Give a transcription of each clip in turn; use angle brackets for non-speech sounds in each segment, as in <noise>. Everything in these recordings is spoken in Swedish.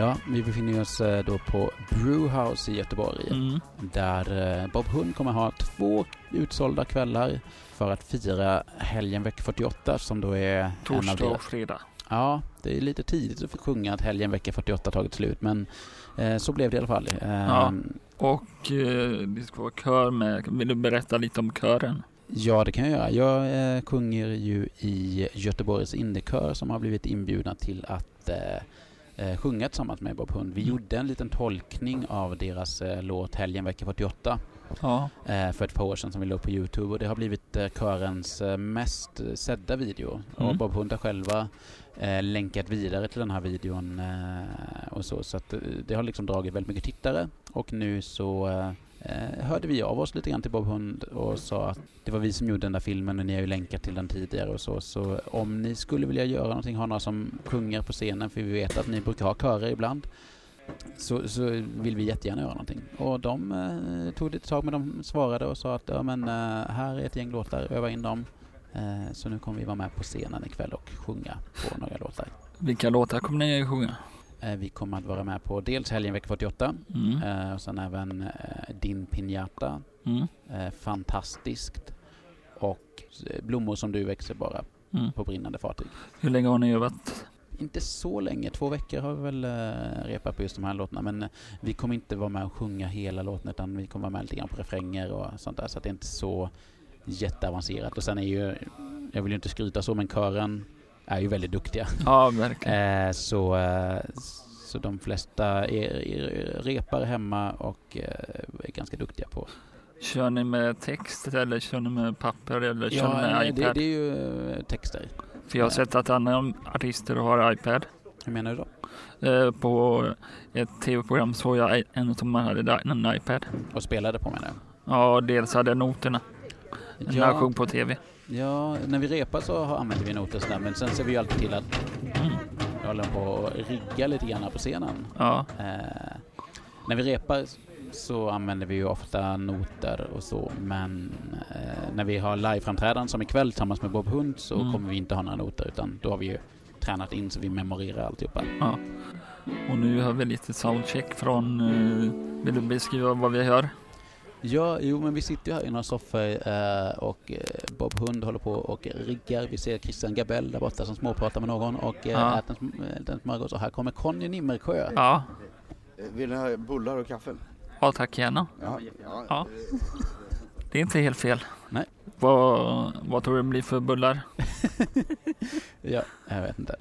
Ja, vi befinner oss eh, då på Brewhouse i Göteborg. Mm. Där eh, Bob Hund kommer ha två utsålda kvällar för att fira helgen vecka 48 som då är Torsdag och fredag. Ja, det är lite tidigt att få sjunga att helgen vecka 48 tagit slut men eh, så blev det i alla fall. Eh, Ja. Och eh, det ska vara kör med. Vill du berätta lite om kören? Ja, det kan jag göra. Jag eh, sjunger ju i Göteborgs Indiekör som har blivit inbjudna till att eh, sjunga tillsammans med Bob Hund. Vi Mm. gjorde en liten tolkning av deras eh, låt Helgen vecka 48 Ja. eh, för ett par år sedan som vi la upp på Youtube och det har blivit eh, körens eh, mest sedda video. Och Mm. Bob Hund har själva eh, länkat vidare till den här videon eh, och så. Så att, det har liksom dragit väldigt mycket tittare och nu så eh, hörde vi av oss lite grann till Bob Hund och sa att det var vi som gjorde den där filmen och ni har ju länkat till den tidigare och så. Så om ni skulle vilja göra någonting, ha några som sjunger på scenen, för vi vet att ni brukar ha körer ibland, så, så vill vi jättegärna göra någonting. Och de eh, tog lite tag men de svarade och sa att ja, men, eh, här är ett gäng låtar, öva in dem. Eh, så nu kommer vi vara med på scenen ikväll och sjunga på några låtar. Vilka låtar kommer ni sjunga? Eh, vi kommer att vara med på dels helgen vecka 48 Mm. eh, och sen även eh, Din Pinjata, Mm. Fantastiskt och Blommor som du växer bara Mm. på brinnande fartyg. Hur länge har ni övat? Inte så länge, två veckor har vi väl repat på just de här låtarna men vi kommer inte vara med och sjunga hela låten utan vi kommer vara med lite grann på refränger och sånt där så det är inte så jätteavancerat och sen är ju, jag vill ju inte skryta så men kören är ju väldigt duktiga. Ja, verkligen. Eh, så, eh, så de flesta är, är, repar hemma och eh, är ganska duktiga på. Kör ni med text eller kör ni med papper eller kör ni Ja, med nej, det, iPad? det är ju eh, texter. För jag har sett att andra artister har iPad. Hur menar du då? Eh, på ett tv-program såg jag en som hade en iPad. Och spelade på menar jag? Ja, dels hade jag noterna när jag sjöng på tv. Ja, när vi repar så använder vi noter sådär, men sen ser vi ju alltid till att Mm. jag håller på att rigga lite grann på scenen. Ja, Eh, när vi repar så använder vi ju ofta noter och så, men eh, när vi har liveframträdanden som ikväll tillsammans med Bob Hund så Mm. kommer vi inte ha några noter utan då har vi ju tränat in så vi memorerar alltihopa. ja. Och nu har vi lite soundcheck från... eh, vill du beskriva vad vi hör? Ja, jo men vi sitter ju här i några soffor eh, och eh, Bob Hund håller på och riggar. Vi ser Christian Gabell där borta som småpratar med någon och eh, Ja. äter en en smörgås. Och här kommer Conny Nimmersjö. Ja, Vill ni ha bullar och kaffe? ja tack gärna. Ja. Ja. Det är inte helt fel. Nej. Vad, vad tror du det blir för bullar? <laughs> Ja, jag vet inte.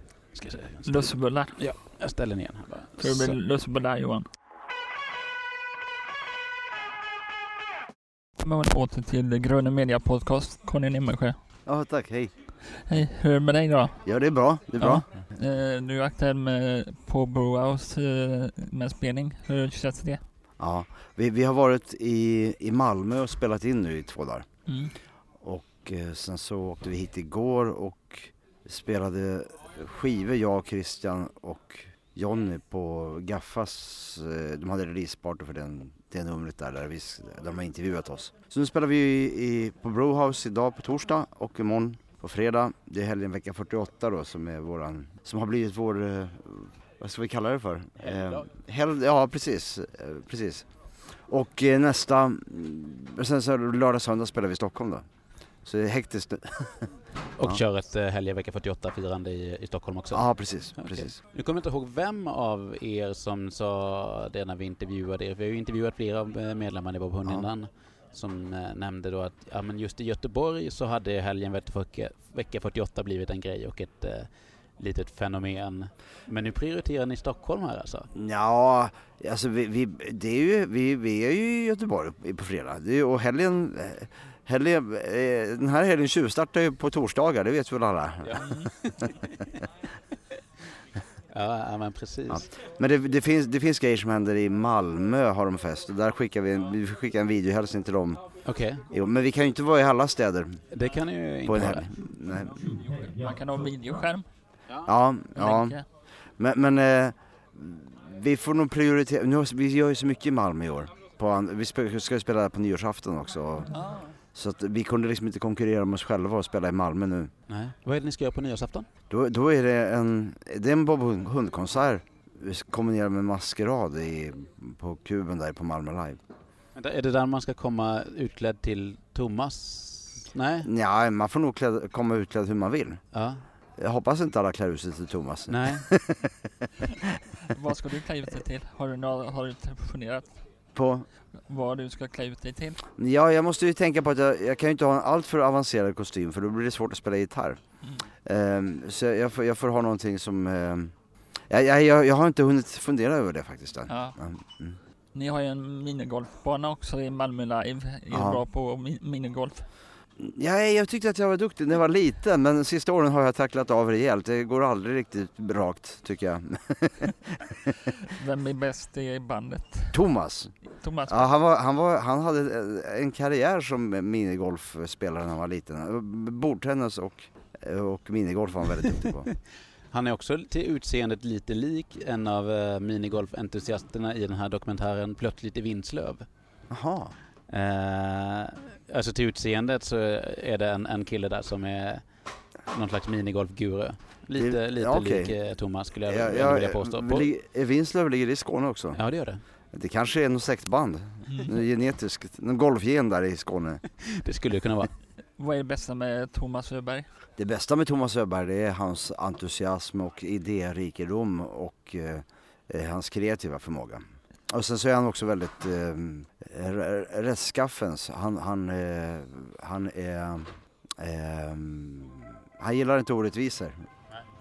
Lussebullar. Jag ställer ner den här bara. Tror du det blir lussebullar Johan? Men åter till Gröna Media Podcast, Conny Nimmersjö. ja, tack. Hej. Hej, hur är det med dig då? Ja, det är bra. Det är bra. Eh, du är aktuell med, på Brewhouse eh, med spelning. Hur känns det? Ja. Vi, vi har varit i, i Malmö och spelat in nu i två dagar. Mm. Och eh, sen så åkte vi hit igår och spelade skivor, jag, Christian och Jonny på Gaffas. eh, De hade releaseparty för den, det numret där, där, vi, där de har intervjuat oss. Så nu spelar vi i, på Brewhouse idag på torsdag och imorgon på fredag. Det är helgen vecka 48 då som är våran, som har blivit vår, eh, vad ska vi kalla det för? Eh, hel, ja precis, eh, precis. Och eh, nästa, mm, sen så lördag söndag spelar vi i Stockholm då. Så det är hektiskt nu. <laughs> Och Ja. kör ett eh, helgen vecka 48-firande i, i Stockholm också. Ja precis, Okej. precis. Nu kommer jag inte ihåg vem av er som sa det när vi intervjuade er. Vi har ju intervjuat flera av eh, medlemmarna i Bob Hund Ja. innan. Som eh, nämnde då att ja, men just i Göteborg så hade helgen vecka, vecka 48 blivit en grej och ett eh, litet fenomen. Men nu prioriterar ni Stockholm här alltså? Ja, alltså vi, vi, det är ju, vi, vi är ju i Göteborg på fredag. Det är, och helgen, helgen, eh, den här helgen tjuvstartar ju på torsdagar, det vet väl alla. <laughs> Ja, ja men precis. Ja. Men det, det, finns, det finns grejer som händer i Malmö har de fest och där skickar vi, en- vi skickar en videohälsning till dem. Okej, Jo, men vi kan ju inte vara i alla städer det kan ju på inte en vara. Nej. Man kan ha videoskärm. Ja, ja. Men, men eh, vi får nog prioritera, nu, har- vi gör ju så mycket i Malmö i år. På, vi ska ju spela där på nyårsafton också. Ah. Så att vi kunde liksom inte konkurrera med oss själva och spela i Malmö nu. Nej. Vad är det ni ska göra på nyårsafton? Då, då är det en, det är en Bob Hund- Hund-konsert vi kombinerar med Maskerad i, på kuben där på Malmö Live. Är det där man ska komma utklädd till Thomas? Nej? Ja, man får nog kläd, komma utklädd hur man vill. Ja. Jag hoppas inte alla klär ut sig till Thomas. Nej. <laughs> Vad ska du klä ut dig till? Har du, har du funderat På, vad du ska klä ut dig till? ja, jag måste ju tänka på att jag, jag kan ju inte ha en alltför avancerad kostym för då blir det svårt att spela gitarr. Mm. Ehm, så jag, får, jag får ha någonting som... ehm, jag, jag, har inte hunnit fundera över det faktiskt än. Ja. Mm. Ni har ju en minigolfbana också i Malmö Live. Är Ja. bra på mi- minigolf? Ja, jag tyckte att jag var duktig när jag var liten men sista åren har jag tacklat av rejält. Det går aldrig riktigt rakt tycker jag. <laughs> Vem är bäst i bandet? Thomas, Thomas? ja, han, var, han, var, han hade en karriär som minigolfspelare när han var liten. Bordtennis och, och minigolf var han väldigt duktig på. <laughs> Han är också till utseendet lite lik en av uh, minigolfentusiasterna i den här dokumentären Plötsligt i Vinslöv. Jaha, Eh, alltså till utseendet så är det en, en kille där som är någon slags minigolfguru. Lite, Det- lite ja, okej. lik eh, Thomas skulle jag, ja, jag, vilja ja, påstå. På, Vinslöv ligger i Skåne också. ja det gör det. Det kanske är något släktband, Mm. genetiskt, någon golfgen där i Skåne. <laughs> Det skulle det kunna vara. Vad är det bästa med Thomas Öberg? Det bästa med Thomas Öberg det är hans entusiasm och idérikedom och eh, hans kreativa förmåga. Och sen så är han också väldigt eh, rättskaffens. Han, han, eh, han är... Eh, han gillar inte orättvisor.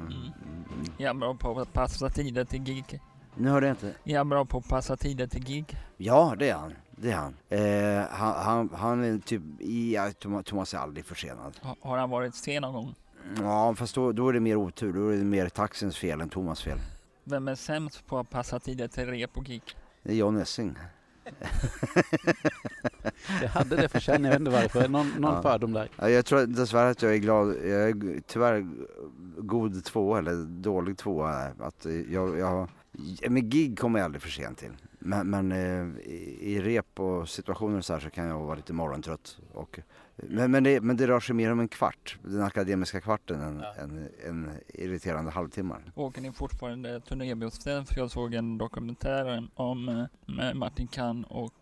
Mm. Mm. Är han bra på att passa tider till gig? Nu hörde jag inte. Är han bra på att passa tider till gig? Ja, det är han. Det är han. Eh, han, han, han är typ... Ja, Thomas- är aldrig försenad. Ha- Har han varit sen någon gång? Ja, fast då, då är det mer otur. Då är det mer taxins fel än Thomas fel. Vem är sämst på att passa tider till rep och gig? Det är John Essing. <laughs> Jag hade det för känn, jag vet inte varför. Någon, någon Ja. fördom där. Ja, jag tror dessvärre att jag är glad, jag är tyvärr god tvåa eller dålig tvåa. Att jag, jag, med gig kommer jag aldrig för sent till. Men, men eh, i, i rep och situationer så här så kan jag vara lite morgontrött. Och, men, men, det, men det rör sig mer om en kvart, den akademiska kvarten, än Ja. en, en irriterande halvtimmar. Åker ni fortfarande turnébussen? För jag såg en dokumentär om eh, med Martin Kahn och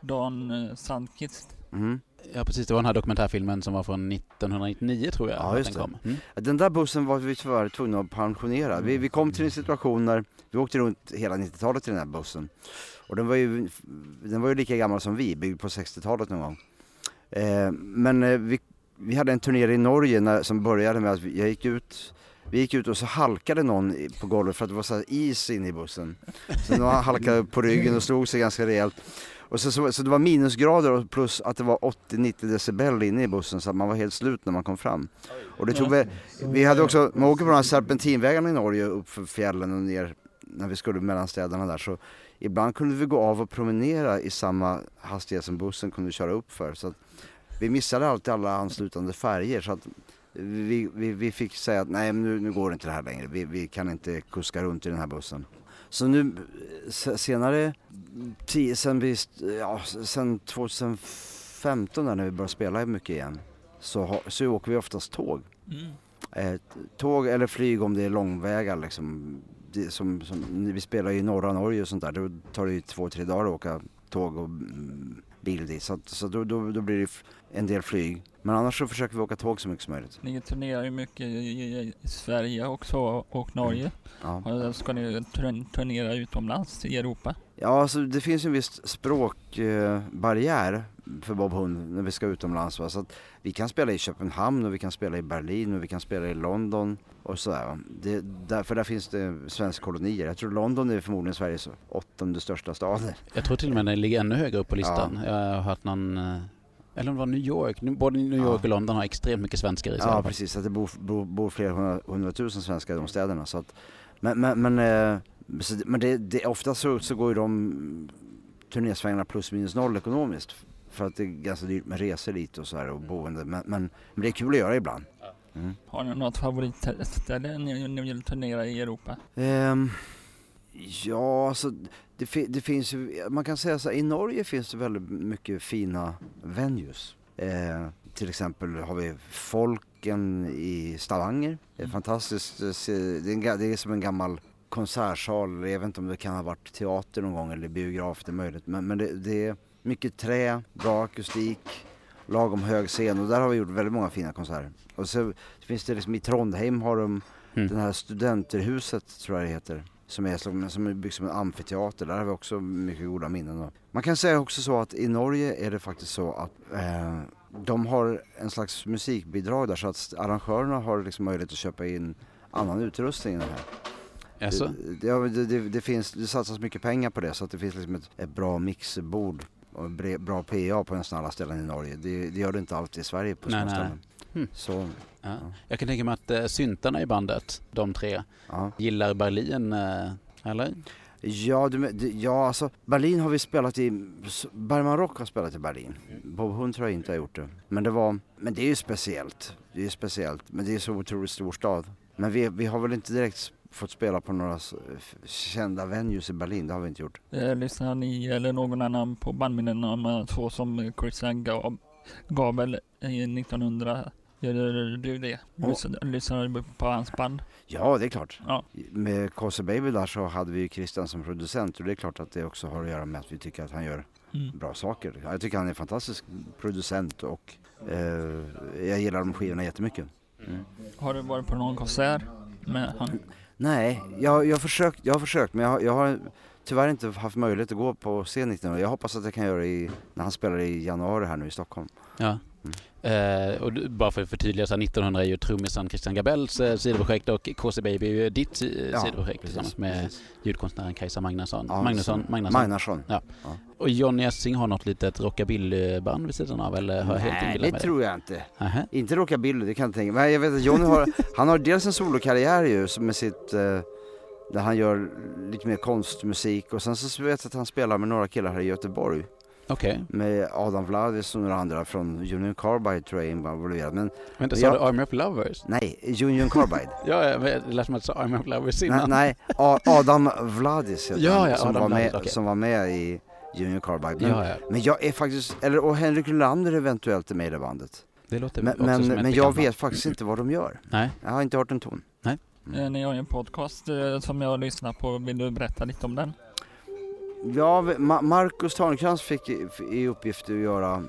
Dan eh, Sandqvist. Mhm. Ja precis, det var den här dokumentärfilmen som var från 1999 tror jag. Ja, just den. Mm. Den där bussen var vi tyvärr tvungna att pensionera. Vi, vi kom till en situation när vi åkte runt hela 90-talet i den här bussen. Och den var ju, den var ju lika gammal som vi, byggd på 60-talet någon gång. Eh, men eh, vi, vi hade en turné i Norge när, som började med att vi, jag gick ut vi gick ut och så halkade någon på golvet för att det var så is inne i bussen. Så någon halkade på ryggen och slog sig ganska rejält. Och så, så, så det var minusgrader och plus att det var 80-90 decibel inne i bussen så att man var helt slut när man kom fram. Och det tog väl, vi hade också, man åker på de här serpentinvägarna i Norge upp för fjällen och ner när vi skulle mellan städerna där så ibland kunde vi gå av och promenera i samma hastighet som bussen kunde köra upp för. Så vi missade alltid alla anslutande färger så att vi, vi, vi fick säga att nej nu, nu går det inte det här längre, vi, vi kan inte kuska runt i den här bussen. Så nu senare, tio, sen, vi, ja, sen 2015 där när vi började spela mycket igen så, så åker vi oftast tåg. Mm. Eh, tåg eller flyg om det är långväga liksom. Det, som, som, vi spelar i norra Norge och sånt där. Då tar det ju två, tre dagar att åka tåg och mm, bil dit. Så, så då, då, då blir det en del flyg. Men annars så försöker vi åka tåg så mycket som möjligt. Ni turnerar ju mycket i, i, i Sverige också och Norge. Ja, Och Ska ni turn- turnera utomlands i Europa? ja alltså det finns ju en viss språkbarriär eh, barriär för Bob Hund när vi ska utomlands. Va? Så att vi kan spela i Köpenhamn och vi kan spela i Berlin och vi kan spela i London och sådär. va. Det, därför där finns det svenska kolonier. Jag tror London är förmodligen Sveriges åttonde största stad. Jag tror till och med den ligger ännu högre upp på listan. Jag har hört någon, eh, eller om det var New York. Både New York Ja. och London har extremt mycket svenskar i sig. Ja precis, att det bor, bor, bor flera hundra, hundratusen svenskar i de städerna. Så att, men men, men, eh, så det- men det, det, ofta så, så går ju de turnésvängarna plus minus noll ekonomiskt. För att det är ganska dyrt med resor dit och så här och boende. Men, men, men det är kul att göra ibland. Mm. Har ni något favoritställe ni, ni vill turnera i Europa? Ehm, ja, alltså det, fi- det finns ju, man kan säga så här, i Norge finns det väldigt mycket fina venues. Eh, till exempel har vi Folken i Stavanger. Det är fantastiskt, se- det är, en ga- det är som en gammal konsertsal, jag vet inte om det kan ha varit teater någon gång eller biograf, det är möjligt. Men, men det, det är mycket trä, bra akustik, lagom hög scen och där har vi gjort väldigt många fina konserter. Och så finns det liksom i Trondheim har de Mm. det här studenterhuset tror jag det heter. Som är, som, som är byggt som en amfiteater. Där har vi också mycket goda minnen. Då. Man kan säga också så att i Norge är det faktiskt så att eh, de har en slags musikbidrag där så att arrangörerna har liksom möjlighet att köpa in annan utrustning än det här. Alltså? Det, det, det, det, finns, det satsas mycket pengar på det så att det finns liksom ett, ett bra mixerbord och en bra PA på nästan alla ställen i Norge. Det, det gör det inte alltid i Sverige på Nej, små nej. ställen. Hmm. Så, Ja. Jag kan tänka mig att äh, syntarna i bandet, de tre, ja. gillar Berlin, äh, eller? Ja, du, ja, alltså Berlin har vi spelat i, Bergman Rock har spelat i Berlin. Bob Hund tror jag inte har gjort det. Men det var, men det är ju speciellt. Det är ju speciellt, men det är så otroligt stor stad. Men vi, vi har väl inte direkt fått spela på några kända venues i Berlin, det har vi inte gjort. Eh, lyssnar ni eller någon annan på med så som Christian Gab Gabel i 1900? Gör du det? Lyssnar, lyssnar du på hans band? Ja, det är klart. Ja. Med Kåse Baby där så hade vi ju Christian som producent och det är klart att det också har att göra med att vi tycker att han gör Mm. bra saker. Jag tycker han är en fantastisk producent och eh, jag gillar de skivorna jättemycket. Mm. Har du varit på någon konsert med han? Nej, jag, jag, har försökt, jag har försökt men jag, har- jag har tyvärr inte haft möjlighet att gå på scen 19 Jag hoppas att jag kan göra det i, när han spelar i januari här nu i Stockholm. Ja. Eh, och bara för att förtydliga, så här, 1900 är ju trummisen Christian Gabells eh, sidoprojekt och KC Baby är ju ditt eh, Ja, sidoprojekt precis, tillsammans med precis. ljudkonstnären Kajsa Magnusson. Ja, Magnusson, Magnusson. Magnusson. Och Johnny Essing har något litet rockabillyband vid sidan av eller har jag helt Nej, det tror jag inte. Nähä. Inte rockabilly, det kan jag inte tänka mig. Men jag vet att Johnny har, <laughs> han har dels en solokarriär ju med sitt, eh, där han gör lite mer konstmusik och sen så vet jag att han spelar med några killar här i Göteborg. Okej. Med Adam Vladis och några andra från Union Carbide tror jag är involverad. Men Vänta, sa Ja. du Army of Lovers? nej, Union Carbide. <laughs> Ja, det lät som att du sa Army of Lovers nej, innan. nej, A- Adam Vladis heter <laughs> Ja, han, ja, som, Adam var med, Vladis, okej. som var med i Union Carbide. Men, Ja, ja. men jag är faktiskt, eller och Henrik Nylander eventuellt är med i det bandet. Det låter Men, också men, som ett men jag vet faktiskt inte vad de gör. Nej. Jag har inte hört en ton. Eh, Ni har ju en podcast eh, som jag lyssnar på. Vill du berätta lite om den? Ja, vi- Ma- Marcus Törnkrans fick i, uppgift att göra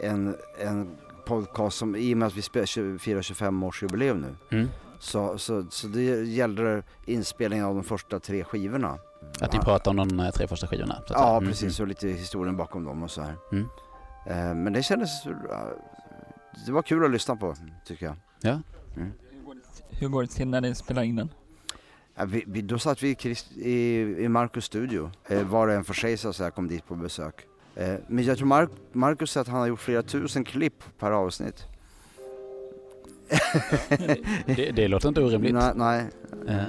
en, en podcast som, i och med att vi firar 25-årsjubileum nu. Mm. Så, så, så det gällde inspelningen av de första tre skivorna. Att ni pratar om de eh, tre första skivorna? så. Ja, Mm, precis. Och lite historien bakom dem och så här. Mm. Eh, men det kändes... eh, Det var kul att lyssna på, tycker jag. Ja. Hur går det till när ni spelar in den? Ja, vi, vi, då satt vi i, Christ, i, i Marcus studio, eh, var och en för sig så att säga, kom dit på besök. Eh, men jag tror Mark, Marcus säger att han har gjort flera tusen klipp per avsnitt. Det, det låter inte orimligt. Nej, nej. Eh,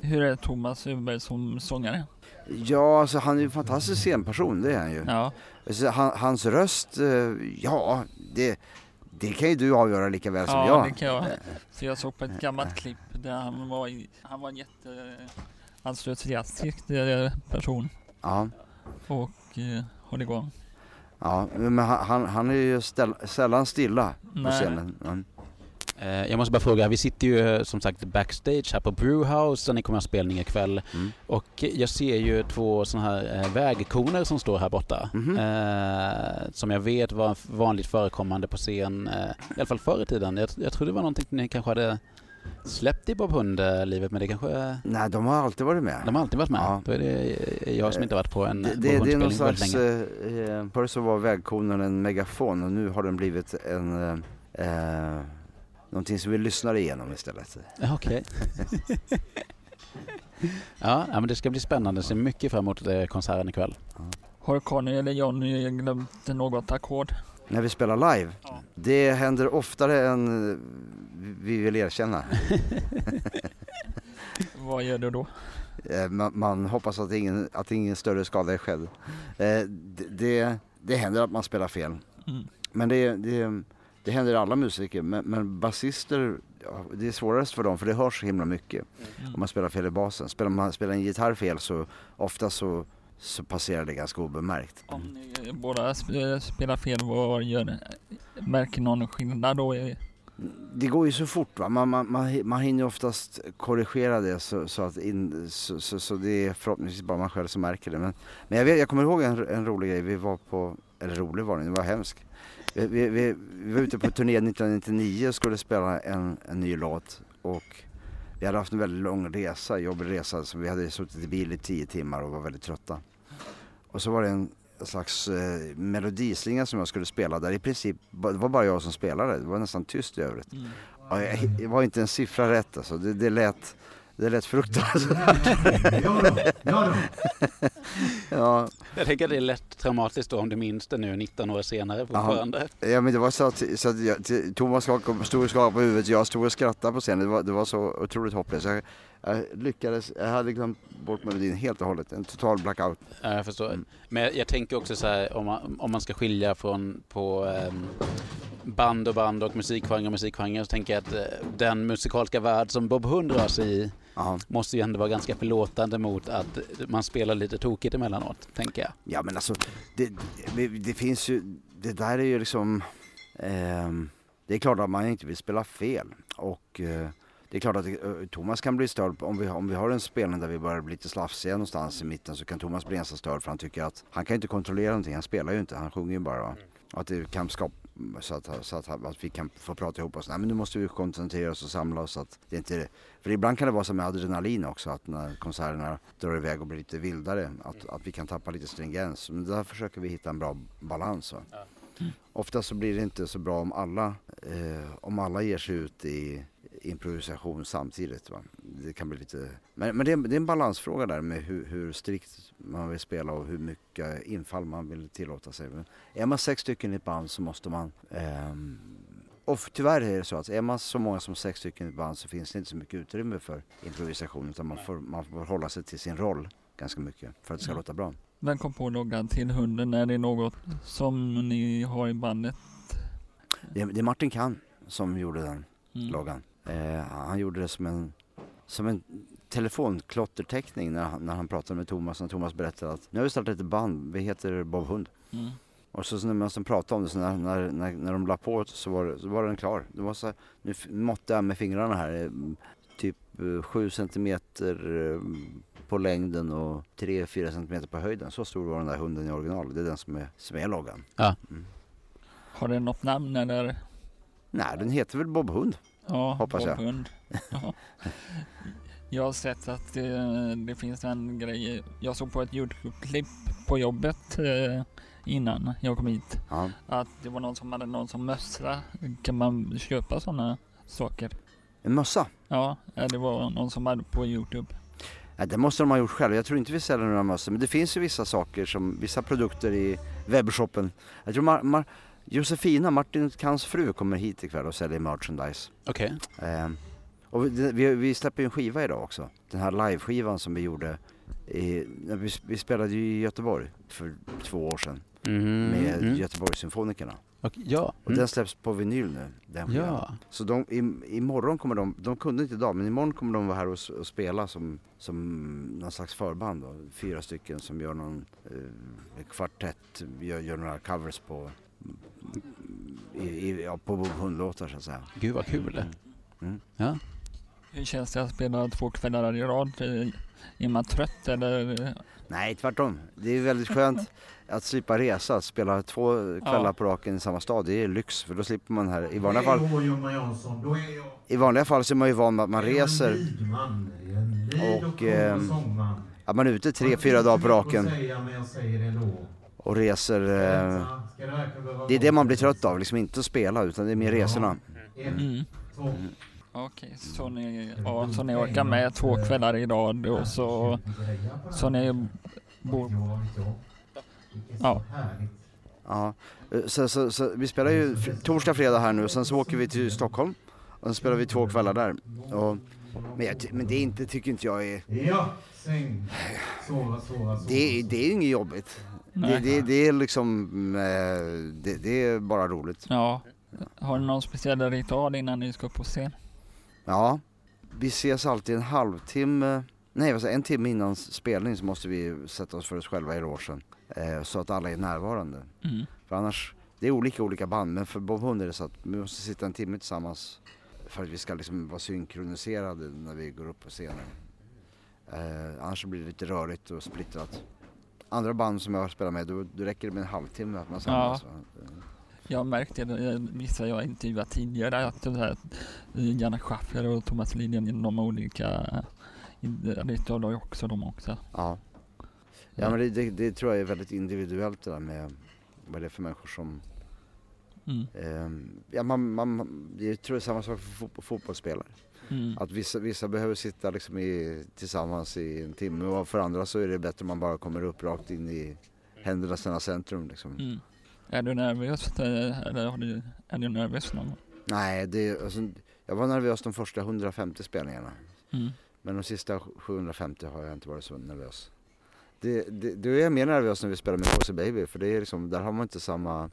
Hur är Thomas Öberg som sångare? Ja, alltså han är ju en fantastisk scenperson, det är han ju. Ja, Alltså, han, hans röst, eh, ja, det, det kan ju du avgöra lika väl som ja jag. det kan jag. För jag såg på ett gammalt klipp där han var, i, han var en jätteentusiastisk eh, person Ja, och eh, höll igång. ja, men han, han, är ju ställ, sällan stilla på Nej. scenen. Mm. jag måste bara fråga, vi sitter ju eh, som sagt backstage här på Brewhouse där ni kommer att ha spelning ikväll. Mm. Och jag ser ju två sådana här vägkoner som står här borta. Mhm. Eh, som jag vet var vanligt förekommande på scen, eh, i alla fall förr i tiden. Jag, jag tror det var någonting ni kanske hade släppt Bob Hund-livet, men det kanske... Nej, de har alltid varit med. De har alltid varit med. Ja. Då är det jag som inte varit på en Det, Bob det, det är någon slags, länge. eh, eh, förr så var vägkonen en megafon och nu har den blivit en, eh, eh, någonting som vi lyssnar igenom istället. Ja, Okej. <laughs> ja, ja, men det ska bli spännande. Jag ser mycket fram emot eh, konserten ikväll. Har Conny eller Johnny glömt något ackord? När vi spelar live, Ja. det händer oftare än vi vill erkänna. <laughs> Vad gör du då? Eh, man, man hoppas att ingen, att ingen större skada är skedd. Eh, det, det, det händer att man spelar fel. Mm. Men det, det, det händer alla musiker. Men, men basister, det är svårast för dem för det hörs så himla mycket. Mm. om man spelar fel i basen. Spelar man spelar en gitarr fel så ofta så, så passerar det ganska obemärkt. Om ni båda sp- spelar fel, vad gör? Märker någon skillnad då? Det går ju så fort va. Man, man, man, man hinner oftast korrigera det så, så att in, så, så, så, det är förhoppningsvis bara man själv som märker det. Men, men jag, vet, jag kommer ihåg en, en rolig grej. Vi var på, eller rolig var den, det var hemskt. Vi, vi, vi, vi var ute på turné <laughs> 1999 och skulle spela en, en ny låt och vi hade haft en väldigt lång resa, jobbig resa, så vi hade suttit i bil i tio timmar och var väldigt trötta. Och så var det en slags eh, melodislinga som jag skulle spela där i princip, det var bara jag som spelade, det var nästan tyst i övrigt. Mm. Ja, jag, det var inte en siffra rätt alltså, det, det lät det lät fruktansvärt. ja då, ja då. <laughs> ja. Jag tänker att det är lätt traumatiskt då om du minns det nu 19 år senare fortfarande. Ja men det var så att, så att jag, Thomas stod och skakade på huvudet, jag stod och skrattade på scenen. Det var, det var så otroligt hopplöst. Jag, jag lyckades, jag hade glömt bort melodin helt och hållet. En total blackout. Ja, jag förstår. Mm. Men jag, jag, tänker också så här om man, om man ska skilja från på um, band och band och musikgenre och musikgenre så tänker jag att uh, den musikaliska värld som Bob Hund rör sig i Aha. måste ju ändå vara ganska förlåtande mot att man spelar lite tokigt emellanåt, tänker jag. Ja men alltså, det, det, det finns ju, det där är ju liksom, eh, det är klart att man inte vill spela fel och eh, det är klart att uh, Thomas kan bli störd om vi, om vi har en spelning där vi börjar bli lite slafsiga någonstans i mitten så kan Thomas bli ganska störd för han tycker att han kan inte kontrollera någonting, han spelar ju inte, han sjunger ju bara. Mm. Att det kan skapa så att, så att, att, vi kan få prata ihop oss. Nej men nu måste vi koncentrera oss och samla oss. Att det inte, för ibland kan det vara som med adrenalin också att när konserterna drar iväg och blir lite vildare att, att vi kan tappa lite stringens. Men där försöker vi hitta en bra balans. Va? Mm. Ofta så blir det inte så bra om alla, eh, om alla ger sig ut i improvisation samtidigt. Va? Det kan bli lite... Men, men det, är, det är en balansfråga där med hur, hur, strikt man vill spela och hur mycket infall man vill tillåta sig. Men är man sex stycken i ett band så måste man... Ehm, och tyvärr är det så att är man så många som sex stycken i ett band så finns det inte så mycket utrymme för improvisation utan man får, man får hålla sig till sin roll ganska mycket för att det ska ja. låta bra. Vem kom på loggan till hunden? Är det något som ni har i bandet? Det, det är Martin Kahn som gjorde den mm. loggan. Eh, han gjorde det som en, som en telefonklotterteckning när han, när han pratade med Thomas. När Thomas berättade att nu har vi startat ett band, vi heter Bob Hund. Mm. Och så, när man pratade om det, så när, när, när, när de la på så var, så var den klar. Det var så, nu måttade jag med fingrarna här, eh, typ 7 eh, centimeter eh, på längden och 3-4 centimeter på höjden. Så stor var den där hunden i original. Det är den som är, som är loggan. Ja. Mm. Har den något namn eller? Nej, den heter väl Bob Hund. Ja, hoppas jag. Hund. <laughs> Ja. Jag har sett att det, det, finns en grej. Jag såg på ett Youtube-klipp på jobbet eh, innan jag kom hit. Ja. Att det var någon som hade någon som mössa. Kan man köpa sådana saker? En mössa? Ja, det var någon som hade på Youtube. Ja, det måste de ha gjort själva. Jag tror inte vi säljer några mössor. Men det finns ju vissa saker som, vissa produkter i webbshoppen. Jag tror Mar Mar Josefina, Martin Kans fru, kommer hit ikväll och säljer merchandise. Okej. Okay. Eh, och vi, vi, vi släpper en skiva idag också. Den här liveskivan som vi gjorde. I, vi, vi spelade ju i Göteborg för två år sedan. Mm. Med mm. Göteborgssymfonikerna. Och, ja. Och mm. den släpps på vinyl nu. Den ja. Så de, i, imorgon kommer de, de kunde inte idag, men imorgon kommer de vara här och, och spela som, som någon slags förband. Då. Fyra stycken som gör någon eh, kvartett, gör, gör några covers på i, i, ja, på hundlåtar så att säga. Gud vad kul. Mm. Mm. Ja. Hur känns det att spela två kvällar i rad? Är man trött eller? Nej, tvärtom. Det är väldigt skönt att slippa resa. Att spela två kvällar ja. på raken i samma stad, det är lyx. För då slipper man här. I vanliga fall, i vanliga fall så är man ju van med att man reser. Och eh, att man är ute tre, fyra dagar på raken. Och reser. Eh, det är det man blir trött av, liksom inte att spela utan det är mer resorna. Mm. Mm. Okej, så, ni, ja, så ni orkar med två kvällar idag och så, så ni bor... Ja. Ja, så, så, så, vi spelar ju torsdag, fredag här nu och sen så åker vi till Stockholm och sen spelar vi två kvällar där. Och, men, jag, men det är inte, tycker inte jag är... Ja, säng. Sova, sova, sova. Det, det är inget jobbigt. Det, det, det, är liksom, eh, det, det, är bara roligt. Ja. Har ni någon speciell ritual innan ni ska upp på scen? Ja, vi ses alltid en halvtimme, nej säger, en timme innan spelning så måste vi sätta oss för oss själva i logen. Eh, så att alla är närvarande. Mm. För annars, det är olika olika band men för Bob Hund är det så att vi måste sitta en timme tillsammans för att vi ska liksom vara synkroniserade när vi går upp på scenen. Eh, annars blir det lite rörigt och splittrat. Andra band som jag har spelat med, då, då räcker det med en halvtimme att man samlas. Ja. Jag har märkt det, vissa jag intervjuat tidigare, att Janne Schaffer och Thomas Lidén, de olika, det har också de också. Ja, ja men det, det, det, tror jag är väldigt individuellt det där med vad det är för människor som Mm. Eh, ja, man, man, jag tror det är samma sak för fotbollsspelare. Mm. Att vissa, vissa behöver sitta liksom i, tillsammans i en timme och för andra så är det bättre om man bara kommer upp rakt in i händelsernas centrum. Liksom. Mm. Är du nervös eller har du, är du nervös någon gång? Nej, det, alltså, jag var nervös de första 150 spelningarna. Mm. Men de sista 750 har jag inte varit så nervös. Det, det, då är jag mer nervös när vi spelar med Posey Baby för det är liksom, där har man inte samma,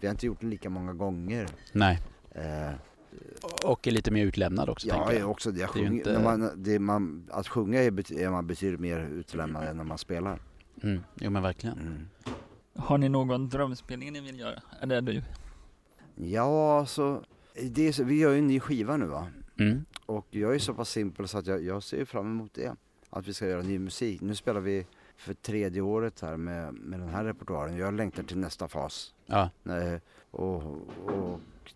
vi har inte gjort det lika många gånger. Nej. Eh, och är lite mer utlämnad också. Ja, jag. också det. Jag sjung, inte... man, det man, att sjunga är, är man betydligt mer utlämnad än när man spelar. Mm. Jo men verkligen. Mm. Har ni någon drömspelning ni vill göra? Eller är du? Ja, alltså. Det är så, vi gör ju en ny skiva nu va. Mm. Och jag är så pass simpel så att jag, jag ser fram emot det. Att vi ska göra ny musik. Nu spelar vi för tredje året här med, med den här repertoaren. Jag längtar till nästa fas. Ja. Nej, och,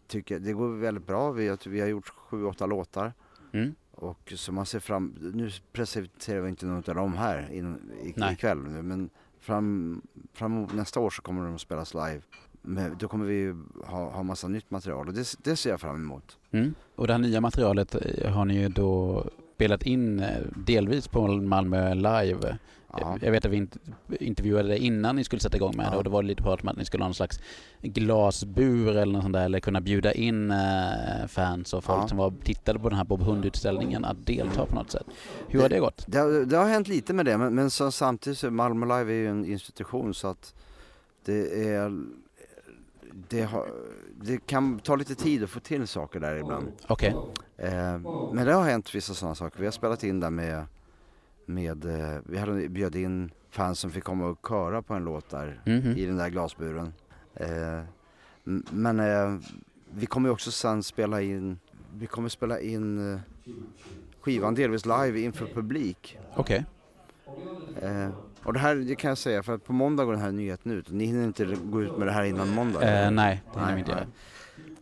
och tycker det går väldigt bra. Vi, vi har gjort sju, åtta låtar. Mm. Och så man ser fram, nu presenterar vi inte något av dem här in, i, ikväll men fram, fram nästa år så kommer de att spelas live. Men då kommer vi ha, ha massa nytt material och det, det ser jag fram emot. Mm. Och det här nya materialet eh, har ni ju då spelat in eh, delvis på Malmö Live. Ja. Jag vet att vi intervjuade dig innan ni skulle sätta igång med ja. det och det var lite prat om att ni skulle ha någon slags glasbur eller något sånt där eller kunna bjuda in eh, fans och folk ja. som var, tittade på den här Bob Hund-utställningen att delta på något sätt. Hur har det gått? Det, det, det har hänt lite med det men, men så, samtidigt så Malmö Live är ju en institution så att det är det, har, det, kan ta lite tid att få till saker där ibland. Okej. Okay. Eh, men det har hänt vissa sådana saker. Vi har spelat in där med med, eh, vi hade bjöd in fans som fick komma och köra på en låt där mm -hmm. i den där glasburen. Eh, men eh, vi kommer också sen spela in, vi kommer spela in eh, skivan delvis live inför publik. Okej. Okay. Och det här det kan jag säga för att på måndag går den här nyheten ut. Ni hinner inte gå ut med det här innan måndag? Eh, nej, det hinner vi inte göra.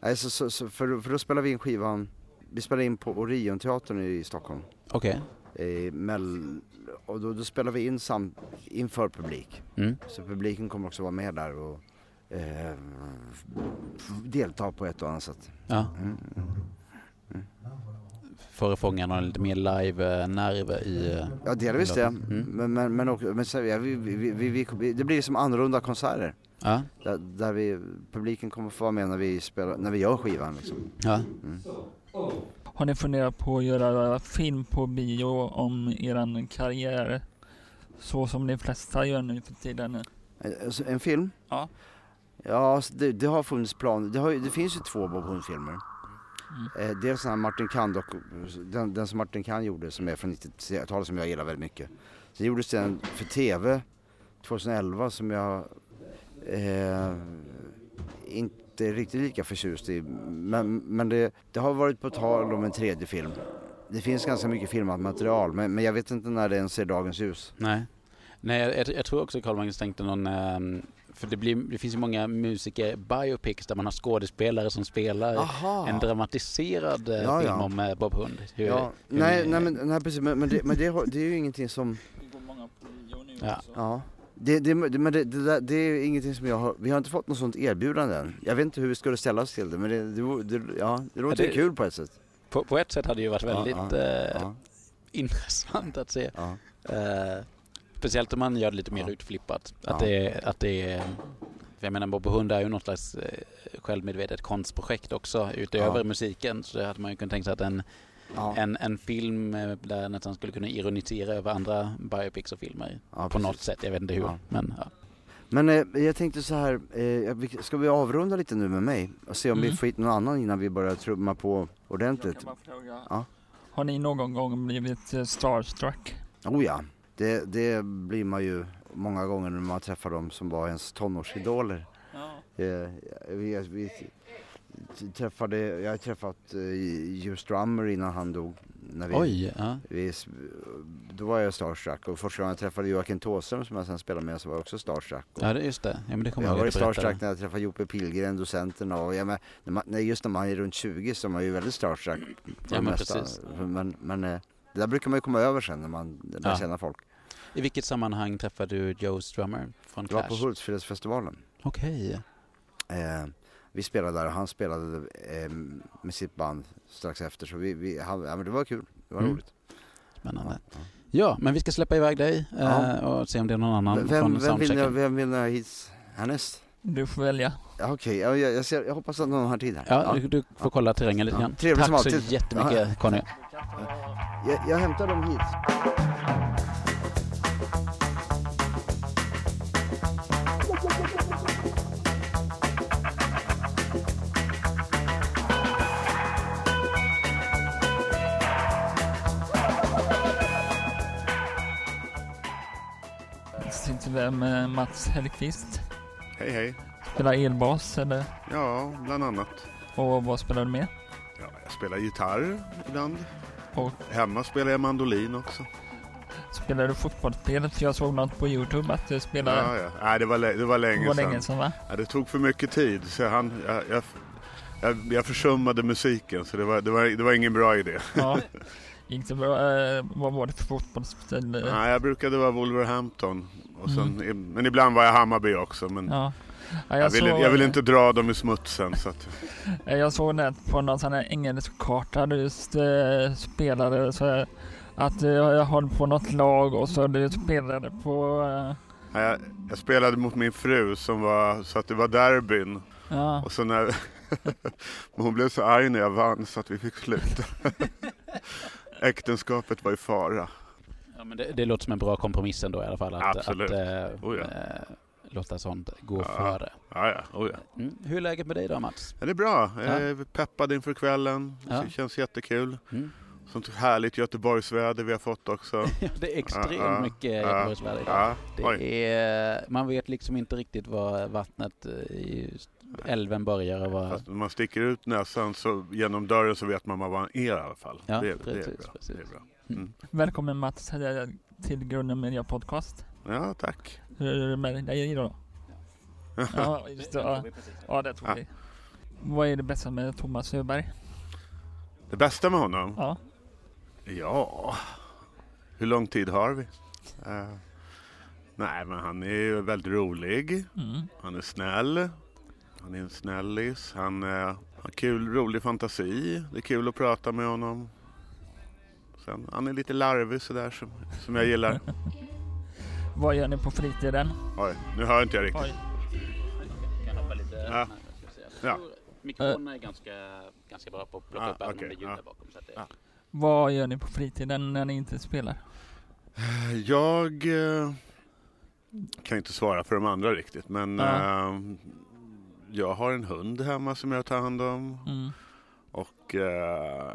Nej, så, så, så, för, för då spelar vi in skivan, vi spelar in på Orionteatern i Stockholm. Okej. Okay eh, mell, och då, då, spelar vi in sam, inför publik. Mm. Så publiken kommer också vara med där och eh, delta på ett och annat sätt. Ja. Mm. För att fånga någon lite mer live-nerv i... Eh, ja, delvis det. Mm. Men, men, men, också, men så, ja, vi, vi, vi, vi, det blir som annorlunda konserter. Ja. Där, där vi, publiken kommer få vara med när vi, spelar, när vi gör skivan. Liksom. Ja. Mm. Har ni funderat på att göra film på bio om eran karriär? Så som de flesta gör nu för tiden. Eh, en film? Ja. Ja, det, det har funnits planer. Det, det, finns ju två Bob Hund-filmer. Mm. Eh, dels den här Martin Kahn, dock, den, den, som Martin Kahn gjorde som är från 90-talet som jag gillar väldigt mycket. Sen gjordes den för TV 2011 som jag eh, inte inte riktigt lika förtjust i. Men, men det, det har varit på tal om en tredje film. Det finns ganska mycket filmat material men, men jag vet inte när den ser dagens ljus. Nej, Nej jag, jag tror också Carl Magnus tänkte någon um... För det, blir, det, finns ju många musiker biopics där man har skådespelare som spelar Aha. en dramatiserad eh, ja, film ja. om eh, Bob Hund. Hur, ja. hur nej, nej, men, nej, precis, men, men, det, men det, det, är ju ingenting som... Ja. ja. Det, det, men det, det, det, är ingenting som jag har, vi har inte fått något sånt erbjudande än. Jag vet inte hur vi skulle ställa oss till det men det, det, ja, det låter ja, kul på ett sätt. På, på, ett sätt hade det ju varit väldigt ja, ja, eh, <laughs> intressant att se. Eh, speciellt om man gör det lite mer utflippat. Att, det, att det är, jag menar Bob Hund är ju något slags eh, självmedvetet konstprojekt också utöver musiken. Så det hade man ju kunnat tänka sig att en ja. en, en film eh, där nästan skulle kunna ironisera över andra biopics och filmer ja, på precis. något sätt. Jag vet inte hur. Ja. Men, men eh, jag tänkte så här, eh, ska vi avrunda lite nu med mig och se om mm. vi får hit någon annan innan vi börjar trumma på ordentligt? Ja. Har ni någon gång blivit eh, starstruck? Oh ja, det, det blir man ju många gånger när man träffar dem som var ens tonårsidoler. Ja. Eh, vi, vi träffade, jag har träffat uh, Just Drummer innan han dog. När vi, Oj, ja. vi, då var jag starstruck och första gången jag träffade Joakim Thåström som jag sen spelade med så var jag också starstruck. Ja, det, just det. Ja, men det kommer jag Jag var starstruck när jag träffade Joppe Pilgren, docenten och ja, men, när man, just när man är runt 20 så är man ju väldigt starstruck. Ja, men mesta. precis. Men, men eh, det där brukar man ju komma över sen när man lär ja. känna folk. I vilket sammanhang träffade du Joe Strummer från Clash? Det var på Hultsfredsfestivalen. Okej. Okay. Eh, vi spelade där och han spelade eh, med sitt band strax efter så vi, vi han, ja, men det var kul, det var mm. roligt. Spännande. Ja, ja. ja, men vi ska släppa iväg dig eh, och se om det är någon annan vem, från vem vill, vem vill ni hit härnäst? Du får välja. Okej, okay, jag, jag, jag hoppas att någon har tid här. Ja, du, du får kolla terrängen lite grann. Tack så jättemycket Conny. Jag, jag hämtar dem hit. sitter med Mats Hellqvist. Hej hej. Spelar elbas eller? Ja, bland annat. Och vad spelar du med? Ja, jag spelar gitarr ibland. Och? Hemma spelar jag mandolin också. Spelar du fotbollsspel? För jag såg något på Youtube att du spelar... Ja, ja. Nej, det var, det var länge det var länge sedan. va? Ja, det tog för mycket tid. Så han, jag, jag, jag, jag försummade musiken så det var, det, var, det var ingen bra idé. Ja. <laughs> Gick det bra? Eh, vad var det för fotbollsspel? Nej, jag brukade vara Wolverhampton. Och sen, mm. Men ibland var jag Hammarby också. Men ja. Ja, jag, jag, vill, jag, vill, inte dra dem i smutsen. Så att... Jag såg det på någon sån här engelsk karta du äh, spelade. Så att äh, jag höll på något lag och så du spelade på... Ja, jag, jag, spelade mot min fru som var, så att det var derbyn. Ja. Och så när <laughs> hon blev så arg när jag vann så att vi fick sluta. <laughs> Äktenskapet var i fara. Ja, men det, det, låter som en bra kompromiss ändå i alla fall. Att, Absolut. Att, äh, oh ja. Låta sånt gå ja. före. Ja, ja. Oh, ja. Mm. Hur är läget med dig då Mats? Ja, det är bra. Jag är peppad inför kvällen. Det känns jättekul. Mm. Sånt härligt Göteborgsväder vi har fått också. <laughs> det är extremt ja, mycket Göteborgsväder idag. Det är, man vet liksom inte riktigt var vattnet i älven börjar och var... Fast när man sticker ut näsan så, genom dörren så vet man var man är i alla fall. Ja, det, precis, det är bra. Precis. Det är bra. Mm. Välkommen Mats till Grunden Media Podcast. Ja, tack. Det med dig idag? <laughs> ja, just det. Ja, ja det tog ja. vi. Vad är det bästa med Thomas Öberg? Det bästa med honom? Ja. Ja, hur lång tid har vi? Uh, nej, men han är ju väldigt rolig. Mm. Han är snäll. Han är en snällis. Han uh, har kul, rolig fantasi. Det är kul att prata med honom. Sen, han är lite larvig sådär som, som jag gillar. <laughs> Vad gör ni på fritiden? Oj, nu hör inte jag riktigt. Oj. Kan hoppa lite ja. ja. Mikrofonen är ganska, ganska bra på att plocka ah, upp även okay. om det ljud bakom. Så det... ah. Vad gör ni på fritiden när ni inte spelar? Jag eh, kan inte svara för de andra riktigt men ja. eh, jag har en hund hemma som jag tar hand om. Mm. Och eh,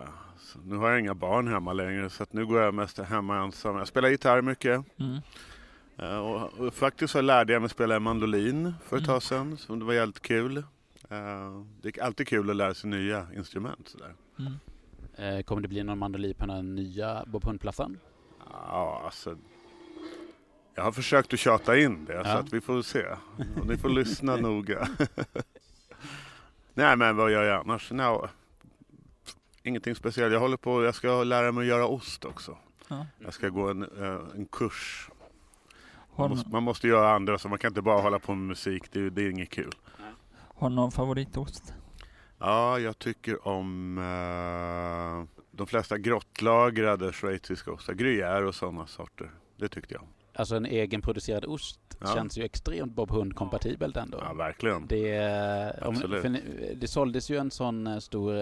nu har jag inga barn hemma längre så nu går jag mest hemma ensam. Jag spelar gitarr mycket. Mm. Uh, och, och, faktiskt så lärde jag mig spela mandolin för ett mm. tag sedan. Så det var jävligt kul. Uh, det är alltid kul att lära sig nya instrument. Sådär. Mm. Uh, kommer det bli någon mandolin på den nya Bob Hund-plattan? Ja, alltså. Jag har försökt att tjata in det ja. så att vi får se. Och ni får lyssna <laughs> noga. Nej men vad gör jag annars? No, ingenting speciellt. Jag håller på, jag ska lära mig att göra ost också. Ja. Jag ska gå en, eh, en kurs. Man måste, man måste, göra andra så man kan inte bara hålla på med musik. Det, det är inget kul. Har du någon favoritost? Ja, jag tycker om uh, de flesta grottlagrade schweiziska ostar. Gruyère och sådana sorter. Det tyckte jag. Alltså en egenproducerad ost ja. känns ju extremt Bob Hund-kompatibelt ändå. Ja, verkligen. Det, om, det såldes ju en sån eh, stor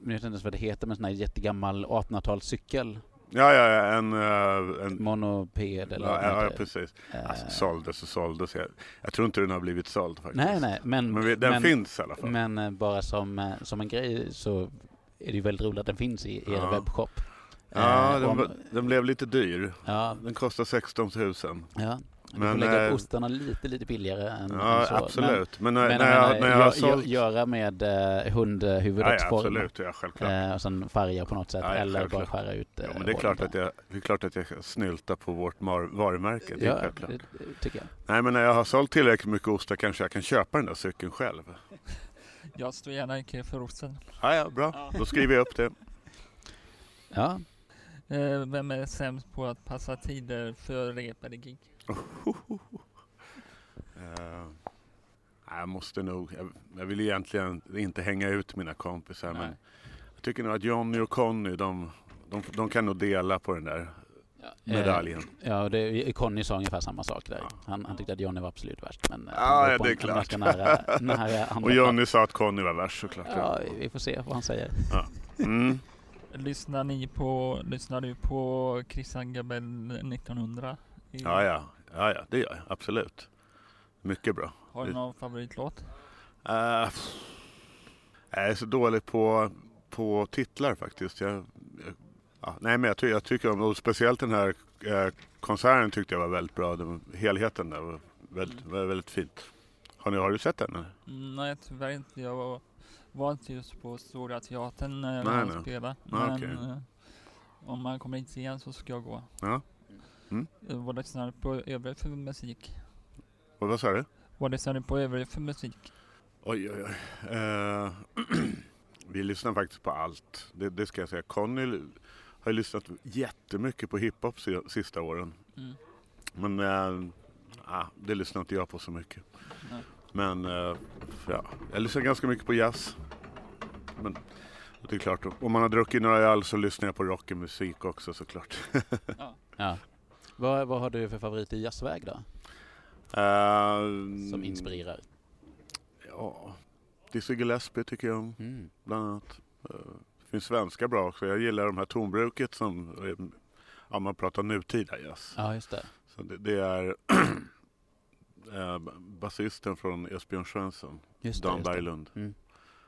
jag vet inte ens vad det heter, men en sån här jättegammal 1800-talscykel. Ja, ja, en... Uh, en Monoped eller ja, ja, ja, precis. Uh, alltså, såldes och såldes. Jag, jag tror inte den har blivit såld faktiskt. Nej, nej, men... Men vi, den men, finns i alla fall. Men uh, bara som, som en grej så är det ju väldigt roligt att den finns i er webbshop. Ja, den, om, den, blev lite dyr. Ja. Den kostar 16 000. Ja. Du får lägga upp ostarna lite, lite billigare än Ja, så. absolut. Men, Men, när, men när, jag, när jag har gö- sålt... göra med eh, hundhuvudets ja, ja, form. absolut, ja, självklart. Eh, och sen färga på något sätt Ja, ja, eller självklart. bara skära ut eh, Ja, men det är, klart att jag, det är klart att jag snyltar på vårt mar- varumärke. Det är Ja, självklart. det, det tycker jag. Nej, men när jag har sålt tillräckligt mycket ostar kanske jag kan köpa den där cykeln själv. <laughs> Jag står gärna i kö för osten. Ja, ja, bra. Då skriver jag upp det. Ja, Eh, vem är sämst på att passa tider för rep eller gig? <laughs> Eh, nej, jag måste nog... Jag, jag vill egentligen inte hänga ut mina kompisar. Nej. Men jag tycker nog att Johnny och Conny, de, de, de kan nog dela på den där ja. medaljen. Eh, ja, och det, Conny sa ungefär samma sak där. Ja. Han, han tyckte att Johnny var absolut värst. Men eh, Ja, ja, det är en- klart. Nära, <laughs> nära andra Och Johnny sa att Conny var värst såklart. Ja, vi får se vad han säger. Mm. Lyssnar ni på, lyssnar du på Christian Gabell 1900? I- Ja, ja, ja, ja, det gör jag absolut. Mycket bra. Har du någon favoritlåt? Uh, jag är så dålig på, på titlar faktiskt. Jag, jag, ja, nej, men jag, ty, jag tycker om, och speciellt den här eh, konserten tyckte jag var väldigt bra. Den, helheten där var väldigt, var väldigt fint. Har, ni, har du sett den? eller? Mm, nej tyvärr inte. Jag var, var inte just på Stora Teatern när nej. spelade. Ah, Men okej. eh, om man kommer hit igen så ska jag gå. Ja. Mm. Vad lyssnar du på övrig för musik? Och vad sa du? Vad lyssnar du på övrig för musik? Oj, oj, oj. Eh, <clears throat> vi lyssnar faktiskt på allt. Det, det ska jag säga. Conny har ju lyssnat jättemycket på hiphop si- sista åren. Mm. Men eh, ah, det lyssnar inte jag på så mycket. Nej. Men eh, ja, jag lyssnar ganska mycket på jazz. Men det är klart, om man har druckit några öl så lyssnar jag på rockig musik också såklart. <laughs> Ja. Vad, vad har du för favorit i jazzväg då? Eh, Som inspirerar? Ja, Dizzy Gillespie tycker jag om. Mm. bland annat. Eh, Det finns svenska bra också. Jag gillar de här tonbruket som, ja man pratar nutida jazz. Ja, just det. Så det, det är <clears throat> eh, basisten från Esbjörn Svensson, Just Dan just det. Berglund, Mm.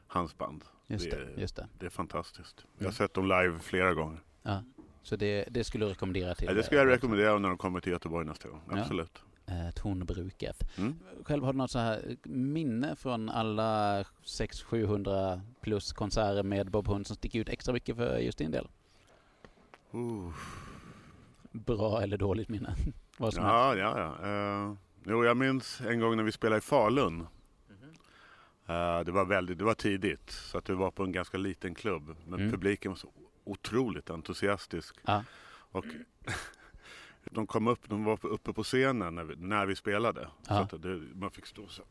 hans band. Just Det det, är- just det. Det är fantastiskt. Jag har Mm. sett dem live flera gånger. Ja. Så det, det skulle du rekommendera till? Ja, det skulle jag eh, rekommendera när de kommer till Göteborg nästa gång. Ja. Absolut. Eh, tonbruket. Mm. Själv har du något så här minne från alla 600-700 plus konserter med Bob Hund som sticker ut extra mycket för just din del? Uh. Bra eller dåligt minne? <laughs> Vad som helst. Ja, ja, ja. Eh, jo, jag minns en gång när vi spelade i Falun. Eh, det var väldigt, det var tidigt så att det var på en ganska liten klubb. Men Mm. publiken var så otroligt entusiastisk. Ja. Och <laughs> de kom upp, de var uppe på scenen när vi, när vi spelade. Så Ja. att det, man fick stå så.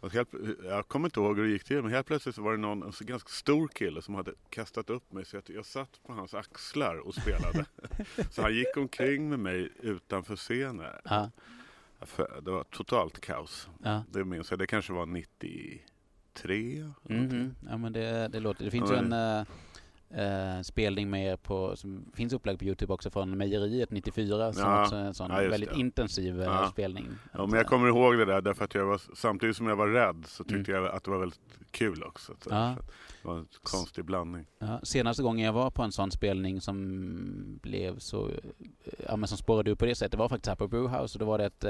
Och helt, jag kommer inte ihåg hur det gick till men helt plötsligt så var det någon, en så ganska stor kille som hade kastat upp mig så att jag satt på hans axlar och spelade. <laughs> så han gick omkring med mig utanför scenen. Ja, Det var totalt kaos. ja. Det minns jag. Det kanske var 93. Mhm. ja men det, det låter... Det finns Ja, ju en eh, eh, spelning med er på, som finns upplagd på Youtube också från Mejeriet 94 som Ja. också är en sån Ja, väldigt det. intensiv eh, Ja. spelning. Ja, men jag kommer ihåg det där därför att jag var, samtidigt som jag var rädd så Mm. tyckte jag att det var väldigt kul också. Så Ja. Det var en konstig blandning. Senaste gången jag var på en sån spelning som blev så, eh, ja men som spårade ur på det sättet, det var faktiskt här på Brewhouse och då var det ett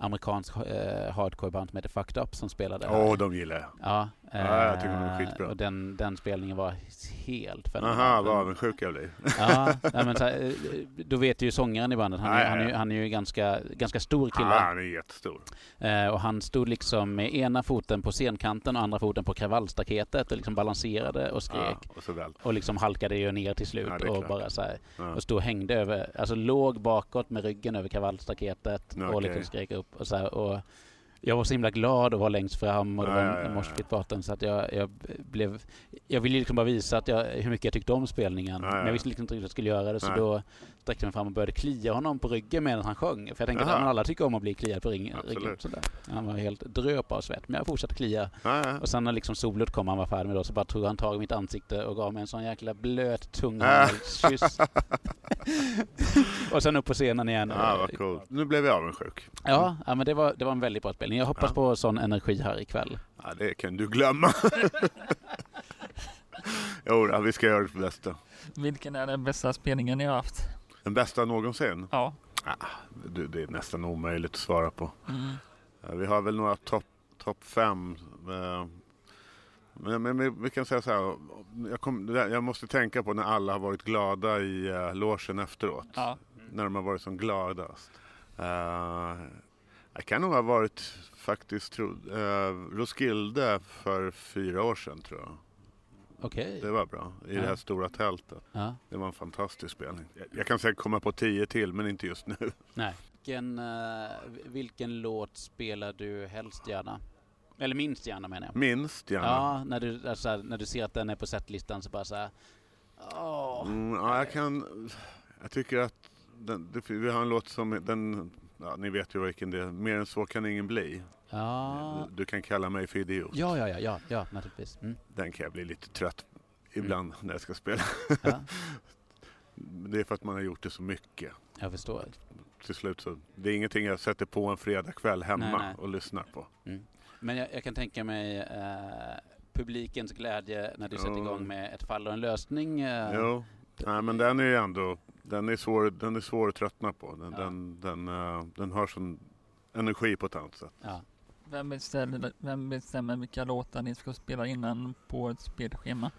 eh, amerikanskt eh, hardcore-band som heter Fucked Up som spelade Åh, här. de gillar jag. Ja, Ja, jag tycker de är eh, skitbra. Och den, den spelningen var helt Aha, fenomenal. vad avundsjuk jag blir. Ja, nej, men så eh, då vet ju sångaren i bandet, han, Ja, ja, han, ja. han är ju ganska, ganska stor kille. Ah, han är jättestor. Eh, och han stod liksom med ena foten på scenkanten och andra foten på kravallstaketet och liksom balanserade och skrek. Ja, och så väl. Och liksom halkade ju ner till slut Ja, och bara så här, Ja. och stod och hängde över, alltså låg bakåt med ryggen över kravallstaketet Ja, och liksom skrek upp och så här, och jag var så himla glad att vara längst fram och det Ja, var en ja. moshpit så att jag, jag blev Jag ville liksom bara visa att jag, hur mycket jag tyckte om spelningen Ja, ja. men jag visste liksom inte riktigt hur jag skulle göra det så då sträckte jag mig fram och började klia honom på ryggen medan han sjöng. För jag tänkte att alla tycker om att bli kliad på ring, ryggen. Sådär. Han var helt dröp av svett men jag fortsatte klia. Och sen när liksom solot kom han var färdig med det så bara tog han tag i mitt ansikte och gav mig en sån jäkla blöt Ah. tunghålskyss. <laughs> och sen upp på scenen igen. Ja, vad coolt. Nu blev jag avundsjuk. Ja, ja men det var, det var en väldigt bra spelning. Jag hoppas Ja. på sån energi här ikväll. Ja, det kan du glömma. <laughs> jo, då, vi ska göra det bästa. Vilken är den bästa spelningen ni har haft? Den bästa någonsin? Ja. det, det, är nästan omöjligt att svara på. Mm. Vi har väl några topp top fem. Men, men, vi kan säga så här, jag, kom, jag, måste tänka på när alla har varit glada i uh, logen efteråt. Ja. När de har varit som gladast. Uh, det kan nog ha varit faktiskt tro, uh, Roskilde för fyra år sedan tror jag. Okay. Det var bra, i ja. det här stora tältet. Ja. Det var en fantastisk spelning. Jag, jag kan säkert komma på tio till, men inte just nu. <laughs> Nej. Vilken, uh, vilken låt spelar du helst gärna? Eller minst gärna menar jag. Minst gärna? Ja, när du, alltså, när du ser att den är på setlistan så bara så här, åh. Mm, ja, jag kan... Jag tycker att den, det, vi har en låt som, den, ja, ni vet ju vilken det är, Mer än så kan ingen bli. Ja. Du, du kan kalla mig för idiot. Ja, ja, ja, ja, ja naturligtvis. Mm. Den kan jag bli lite trött ibland mm. när jag ska spela. Ja. <laughs> det är för att man har gjort det så mycket. Jag förstår. Till slut så, det är ingenting jag sätter på en fredagkväll hemma nej, nej. och lyssnar på. Mm. Men jag, jag, kan tänka mig eh, publikens glädje när du jo. sätter igång med ett fall och en lösning. Eh. Jo, nej men den är ju ändå, den är svår, den är svår att tröttna på. Den, ja. den, den, uh, den har sån energi på ett annat sätt. Ja. Vem, bestämmer, vem bestämmer vilka låtar ni ska spela innan på ett spelschema?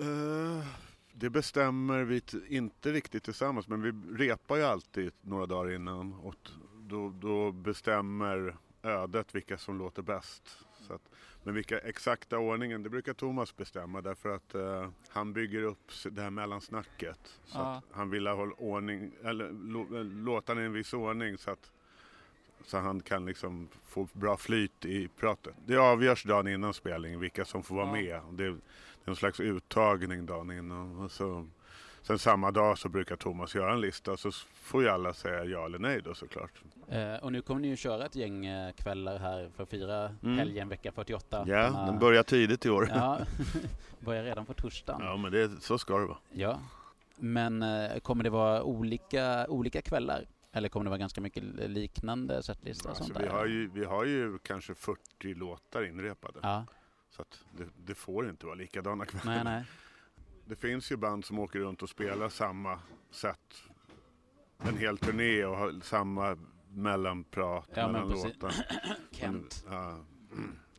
Uh, det bestämmer vi inte riktigt tillsammans men vi repar ju alltid några dagar innan och då, då bestämmer ödet vilka som låter bäst. Så att, men vilka exakta ordningen, det brukar Thomas bestämma därför att uh, han bygger upp det här mellansnacket. Så ja. han vill ha ordning, eller låtarna i en viss ordning så att så han kan liksom få bra flyt i pratet. Det avgörs dagen innan spelningen vilka som får vara ja. med. Det är, det är en slags uttagning dagen innan. Och så Sen samma dag så brukar Thomas göra en lista så får ju alla säga ja eller nej då såklart. Eh, och nu kommer ni ju köra ett gäng eh, kvällar här för att fira mm. helgen vecka 48. Ja, den, den börjar tidigt i år. Ja, <laughs> <laughs> börjar redan på torsdagen. Ja, men det, så ska det vara. Ja, men eh, kommer det vara olika, olika kvällar? Eller kommer det vara ganska mycket liknande setlista? Alltså, vi, har ju, vi har ju kanske 40 låtar inrepade. Ja. Så att det, det får inte vara likadana kvällar. Nej, nej det finns ju band som åker runt och spelar samma sätt en hel turné och har samma mellanprat ja, mellan låtar. <clears throat> Kent. Ja,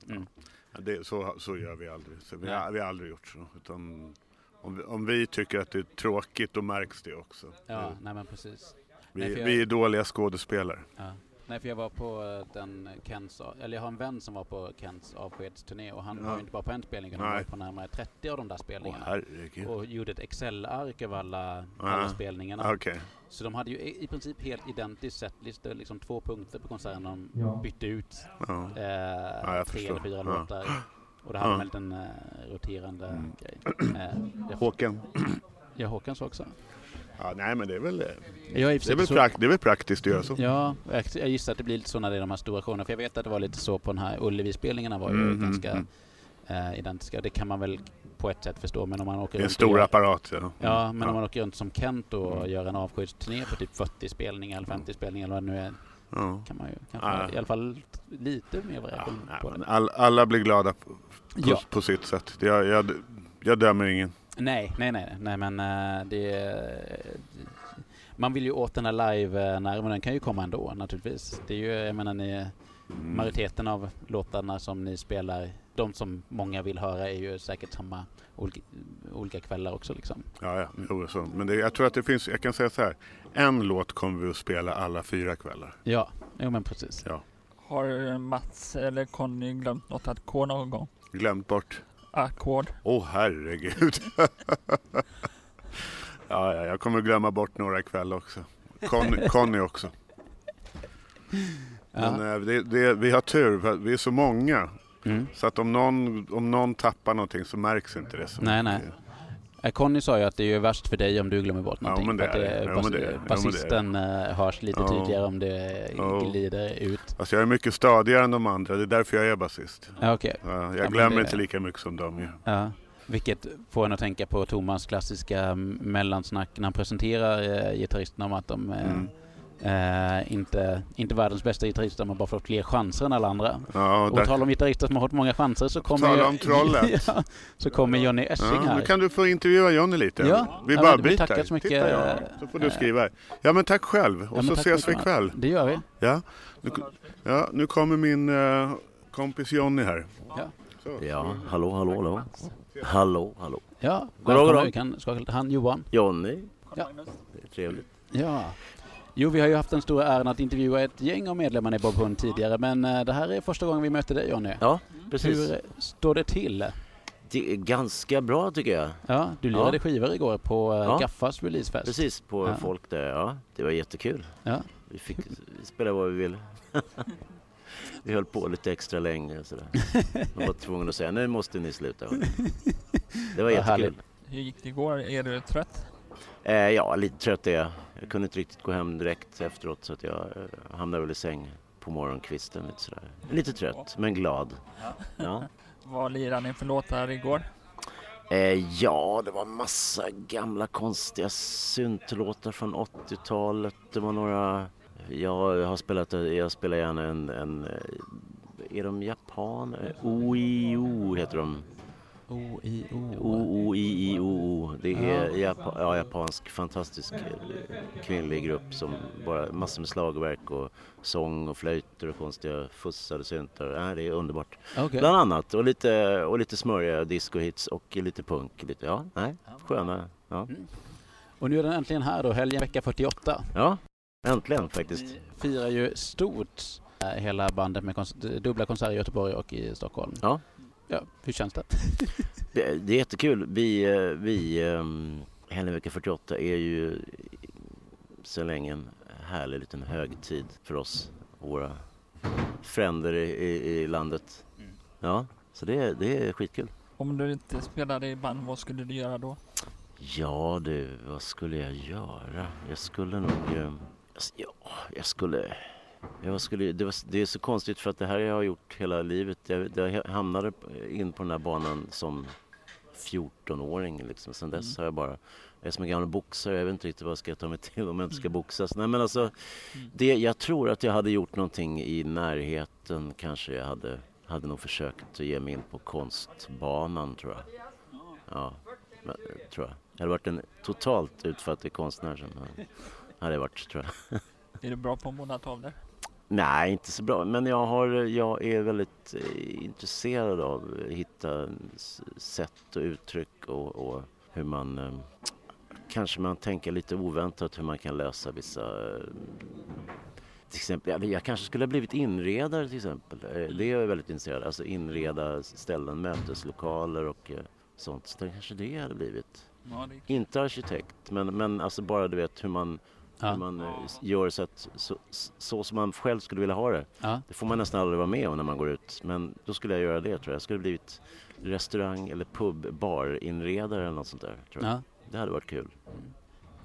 mm. ja, det, så, så gör vi aldrig. Så vi, har, vi har aldrig gjort så. Utan om, vi, om vi tycker att det är tråkigt då märks det också. Ja, nej men precis. Vi, nej, jag... vi är dåliga skådespelare. Ja. Nej, för jag var på eh, den Kents, eller jag har en vän som var på Kents avskedsturné och han ja. var inte bara på en spelning utan han var på närmare 30 av de där spelningarna. Oh, och gjorde ett Excel-ark över alla, ja. alla spelningarna. Okay. Så de hade ju i princip helt identiskt setlista, liksom två punkter på konserten. De ja. bytte ut ja. eh, tre eller fyra låtar. Och det hade ja. en liten uh, roterande mm. grej. Eh, Håkan. Ja, Håkan så också. Ja, nej men det är väl, jag är det är väl, prakt, det är väl praktiskt att göra så. Ja, jag gissar att det blir lite så när det är de här stora showerna. För jag vet att det var lite så på den här Ullevi-spelningarna var ju mm, ganska mm. Uh, identiska. Det kan man väl på ett sätt förstå. Men om man åker en stor apparat. Ja, ja men ja. om man åker runt som Kent och mm. gör en avskedsturné på typ 40 spelningar eller 50 spelningar eller vad det nu är. Ja. Kan man ju kanske ja. i alla fall lite mer variation på det. All, alla blir glada på, på, på sitt sätt. Jag, jag, jag dömer ingen. Nej, nej, nej, nej men uh, det... Man vill ju åt den här live-nerven, den kan ju komma ändå naturligtvis. Det är ju, jag menar ni, mm. majoriteten av låtarna som ni spelar, de som många vill höra är ju säkert samma olika, olika kvällar också liksom. Ja, ja, mm. jo, så. men det, jag tror att det finns, jag kan säga så här, en låt kommer vi att spela alla fyra kvällar. Ja, jo men precis. Ja. Har Mats eller Conny glömt något att gå någon gång? Glömt bort? Ackord. Åh oh, herregud. <laughs> ja, ja, jag kommer glömma bort några ikväll också. Conny, <laughs> Conny också. Men ja. Eh, det, det, vi har tur, vi är så många. Mm. Så att om någon, om någon tappar någonting så märks inte det så Nej, mycket. nej. Eh, Conny sa ju att det är värst för dig om du glömmer bort någonting. Ja, men det är det. Bas ja, basisten ja, hörs lite ja. tydligare om det glider ut. Alltså jag är mycket stadigare än de andra, det är därför jag är basist. Ja, okay. jag ja, glömmer det... inte lika mycket som de gör. Ja. Vilket får en att tänka på Thomas klassiska mellansnack när han presenterar eh, gitarristerna om att de eh, mm. Uh, inte, inte världens bästa gitarrist, men bara fått fler chanser än alla andra. Ja, och där... tala om gitarrister som har fått många chanser så kommer... Tala om trollet. <laughs> ja, så kommer Johnny Essing ja, här. Nu kan du få intervjua Johnny lite. Ja, vi bara byter. Tackar så mycket. Titta, ja. Så får du skriva. Ja men tack själv och så ses vi ikväll. Det gör vi. Ja, nu, ja, nu kommer min uh, kompis Johnny här. Ja. ja, hallå, hallå, hallå. Hallå, hallå. Ja, välkommen. Vi kan skaka lite hand. Johan. Johnny. Ja. Det är trevligt. Ja. Jo, vi har ju haft den stora äran att intervjua ett gäng av medlemmarna i Bob Hund tidigare, men eh, det här är första gången vi möter dig Johnny. Ja, precis. Hur står det till? Det är ganska bra tycker jag. Ja, du lirade ja. skivor igår på eh, ja. Gaffas releasefest. Precis, på ja. folk där. Ja, det var jättekul. Ja. Vi fick spela vad vi ville. <laughs> vi höll på lite extra länge sådär. Man var tvungen att säga, nu måste ni sluta. <laughs> Det var jättekul. Hur gick det igår? Är du trött? Eh, ja, lite trött är jag. Jag kunde inte riktigt gå hem direkt efteråt så att jag eh, hamnade väl i säng på morgonkvisten lite sådär. Lite trött, men glad. Ja. <laughs> Vad lirade ni för låtar igår? Eh, ja, det var massa gamla konstiga syntlåtar från 80-talet. Det var några... Jag har spelat, jag spelar gärna en, en är de japaner? OIO heter de. O-I-O. O-O-I-I-O-O. Det är ja. Jap ja, japansk fantastisk eh, kvinnlig grupp som bara massor med slagverk och sång och flöjter och konstiga fussade syntar. Ja, det är underbart. Okay. Bland annat. Och lite, och lite smörja discohits och lite punk. Lite, ja, nej, sköna. Ja. Mm. Och nu är den äntligen här då, helgen vecka 48. Ja, äntligen faktiskt. Vi firar ju stort eh, hela bandet med kons dubbla konserter i Göteborg och i Stockholm. Ja. Ja, hur känns det? <laughs> det, det är jättekul. Vi, eh, vi um, Helgenvecka 48 är ju så länge en härlig liten högtid för oss och våra fränder i, i, i landet. Mm. Ja, så det, det är skitkul. Om du inte spelade i band, vad skulle du göra då? Ja du, vad skulle jag göra? Jag skulle nog... Ja, jag skulle... Jag skulle, det, var, det, är så konstigt för att det här jag har gjort hela livet. Jag, jag hamnade in på den här banan som 14-åring. Liksom. Sen dess mm. har jag bara, jag är som en gammal boxare, jag vet inte riktigt vad jag ska ta mig till om jag inte ska mm. boxas. Nej men alltså, mm. det, jag tror att jag hade gjort någonting i närheten kanske. Jag hade, hade nog försökt att ge mig in på konstbanan tror jag. Ja, tror jag. Jag hade varit en totalt utfattig konstnär sen. Hade jag varit tror jag. Är du bra på att måla tavlor? Nej, inte så bra. Men jag, har, jag är väldigt eh, intresserad av att hitta sätt och uttryck och, och hur man... Eh, kanske man tänker lite oväntat hur man kan lösa vissa... Eh, till exempel, jag kanske skulle ha blivit inredare till exempel. Det är jag väldigt intresserad av. Alltså inreda ställen, möteslokaler och sånt. Så det kanske det hade blivit. Inte arkitekt, men, men alltså bara du vet hur man Ja. Hur man eh, gör så, att, så, så som man själv skulle vilja ha det. Ja. Det får man nästan aldrig vara med om när man går ut. Men då skulle jag göra det tror jag. Jag skulle blivit restaurang eller pub, barinredare eller något sånt där. Tror jag. Ja. Det hade varit kul.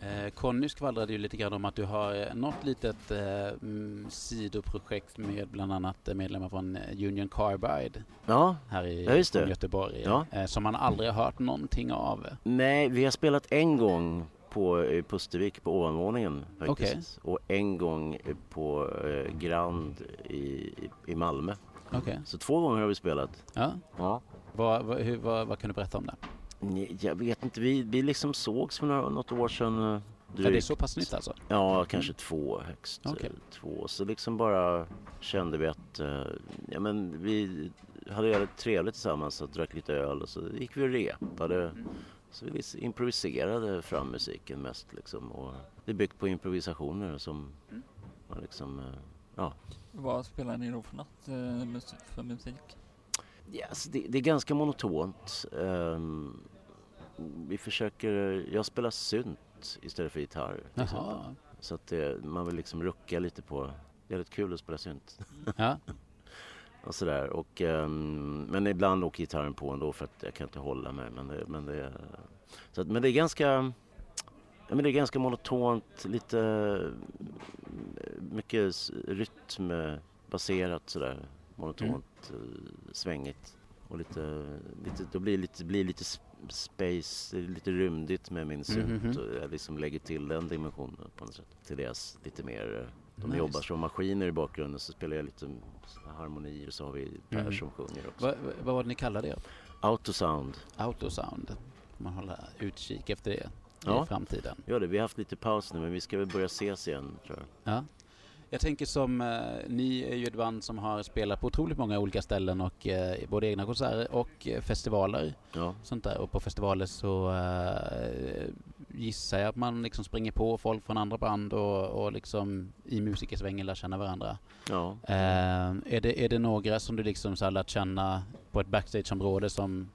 Eh, Conny skvallrade ju lite grann om att du har eh, något litet eh, mm, sidoprojekt med bland annat medlemmar från Union Carbide ja, här i ja, Göteborg. Eh, som man aldrig har hört någonting av. Nej, vi har spelat en gång på Pustervik på ovanvåningen faktiskt. Okay. Och en gång på eh, Grand i, i Malmö. Okay. Så två gånger har vi spelat. Ja. ja. Vad, vad, hur, vad, vad kan du berätta om det? Jag vet inte, vi, vi liksom sågs för något år sedan. Drygt. Ja, det är så pass nytt alltså? Ja, kanske två högst. Okay. Två. Så liksom bara kände vi att eh, ja, men vi hade jävligt trevligt tillsammans och drack lite öl och så gick vi och repade. Så vi improviserade fram musiken mest liksom. Och det är byggt på improvisationer som mm. man liksom, eh, ja. Vad spelar ni då för något eh, för musik? Yes, det, det är ganska monotont. Um, vi försöker, jag spelar synt istället för gitarr. Så att det, man vill liksom rucka lite på, det är rätt kul att spela synt. Ja. <laughs> och sådär. Och, um, men ibland åker gitarren på ändå för att jag kan inte hålla mig. Men det, men det, så att, men det är ganska Ja, men det är ganska monotont, lite mycket rytmbaserat sådär. Monotont, mm. svängigt och lite, lite, då blir det lite, blir lite space, lite rymdigt med min synt mm -hmm. och jag liksom lägger till den dimensionen på något sätt. Till deras lite mer, eh, de nice. jobbar som maskiner i bakgrunden så spelar jag lite harmonier så har vi Per mm. som sjunger också. Va, vad var det ni kallade det? Autosound. Autosound. Man håller utkik efter det ja. i framtiden. Ja, det. Vi har haft lite paus nu men vi ska väl börja ses igen tror jag. Ja. Jag tänker som, eh, ni är ju ett band som har spelat på otroligt många olika ställen och eh, både egna konserter och eh, festivaler. Ja. Sånt där. Och på festivaler så eh, gissar jag att man liksom springer på folk från andra band och, och liksom i musikersvängen lär känna varandra. Ja. Eh, är, det, är det några som du liksom så lärt känna på ett backstageområde som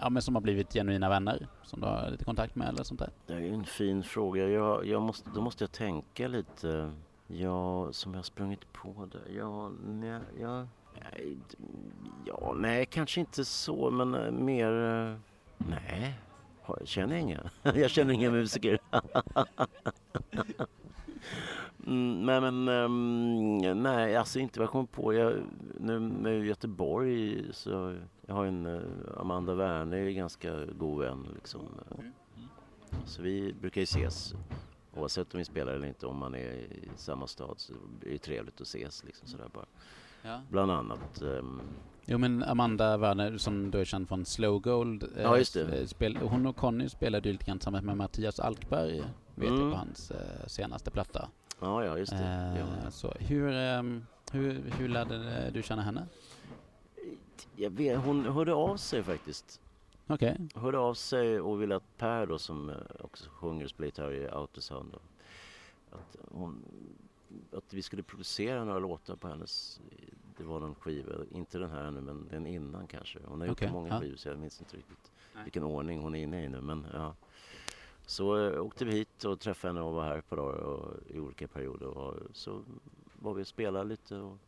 ja, men som har blivit genuina vänner som du har lite kontakt med eller sånt där? Det är en fin fråga. Jag, jag måste, då måste jag tänka lite. Ja, som jag sprungit på det. Ja, nej, ja, nej, ja, nej, kanske inte så, men äh, mer... Äh, nej, <laughs> jag känner inga. jag känner inga musiker. <laughs> mm, nej, men um, nej, alltså inte vad jag kommer på. Jag, nu med Göteborg så jag har en uh, Amanda Werner, är ganska god vän liksom. Så vi brukar ju ses Oavsett om vi spelar eller inte, om man är i samma stad så är det trevligt att ses liksom sådär bara. Ja. Bland annat. Um... Jo men Amanda Werner som du är känd från Slow Gold. Eh, ja just det. Spel, hon och Conny spelade ju lite grann tillsammans med Mattias Alkberg. Vet mm. jag på hans eh, senaste platta. Ja ja just det. Eh, ja. Så hur, eh, hur, hur lärde du känna henne? Jag vet, hon hörde av sig faktiskt. Okej. Okay. Hörde av sig och ville att Per då som eh, också sjunger och spelar gitarr i Autosound då, att, hon, att vi skulle producera några låtar på hennes, det var någon skiva, inte den här nu men den innan kanske. Hon har gjort många ja. skivor så jag minns inte riktigt Nej. vilken ordning hon är inne i nu men ja. Så äh, åkte vi hit och träffade henne och var här på dagar och, i olika perioder och så var vi och spelade lite och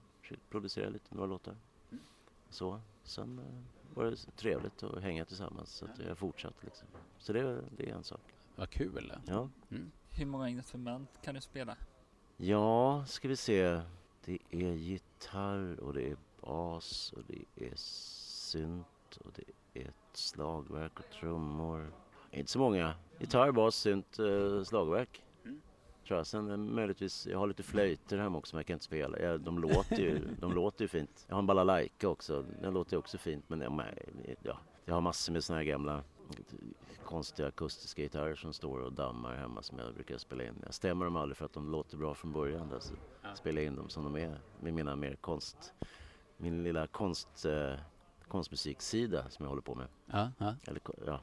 producerade lite, några låtar. Mm. Så, sen äh, var det trevligt att hänga tillsammans så att jag har fortsatt liksom. Så det, det är en sak. Vad kul! Ja. Mm. Hur många instrument kan du spela? Ja, ska vi se. Det är gitarr och det är bas och det är synt och det är ett slagverk och trummor. Inte så många. Gitarr, bas, synt, eh, slagverk tror jag. Sen eh, möjligtvis, jag har lite flöjter hemma också som jag kan inte spela. Ja, de, låter ju, <laughs> de låter ju fint. Jag har en balalaika också, den låter ju också fint men ja, jag har massor med såna här gamla konstiga akustiska gitarrer som står och dammar hemma som jag brukar spela in. Jag stämmer dem aldrig för att de låter bra från början. Där, så ja. spelar jag in dem som de är med mina mer konst, min lilla konst, eh, konstmusiksida som jag håller på med. Ja, ja. Eller, ja,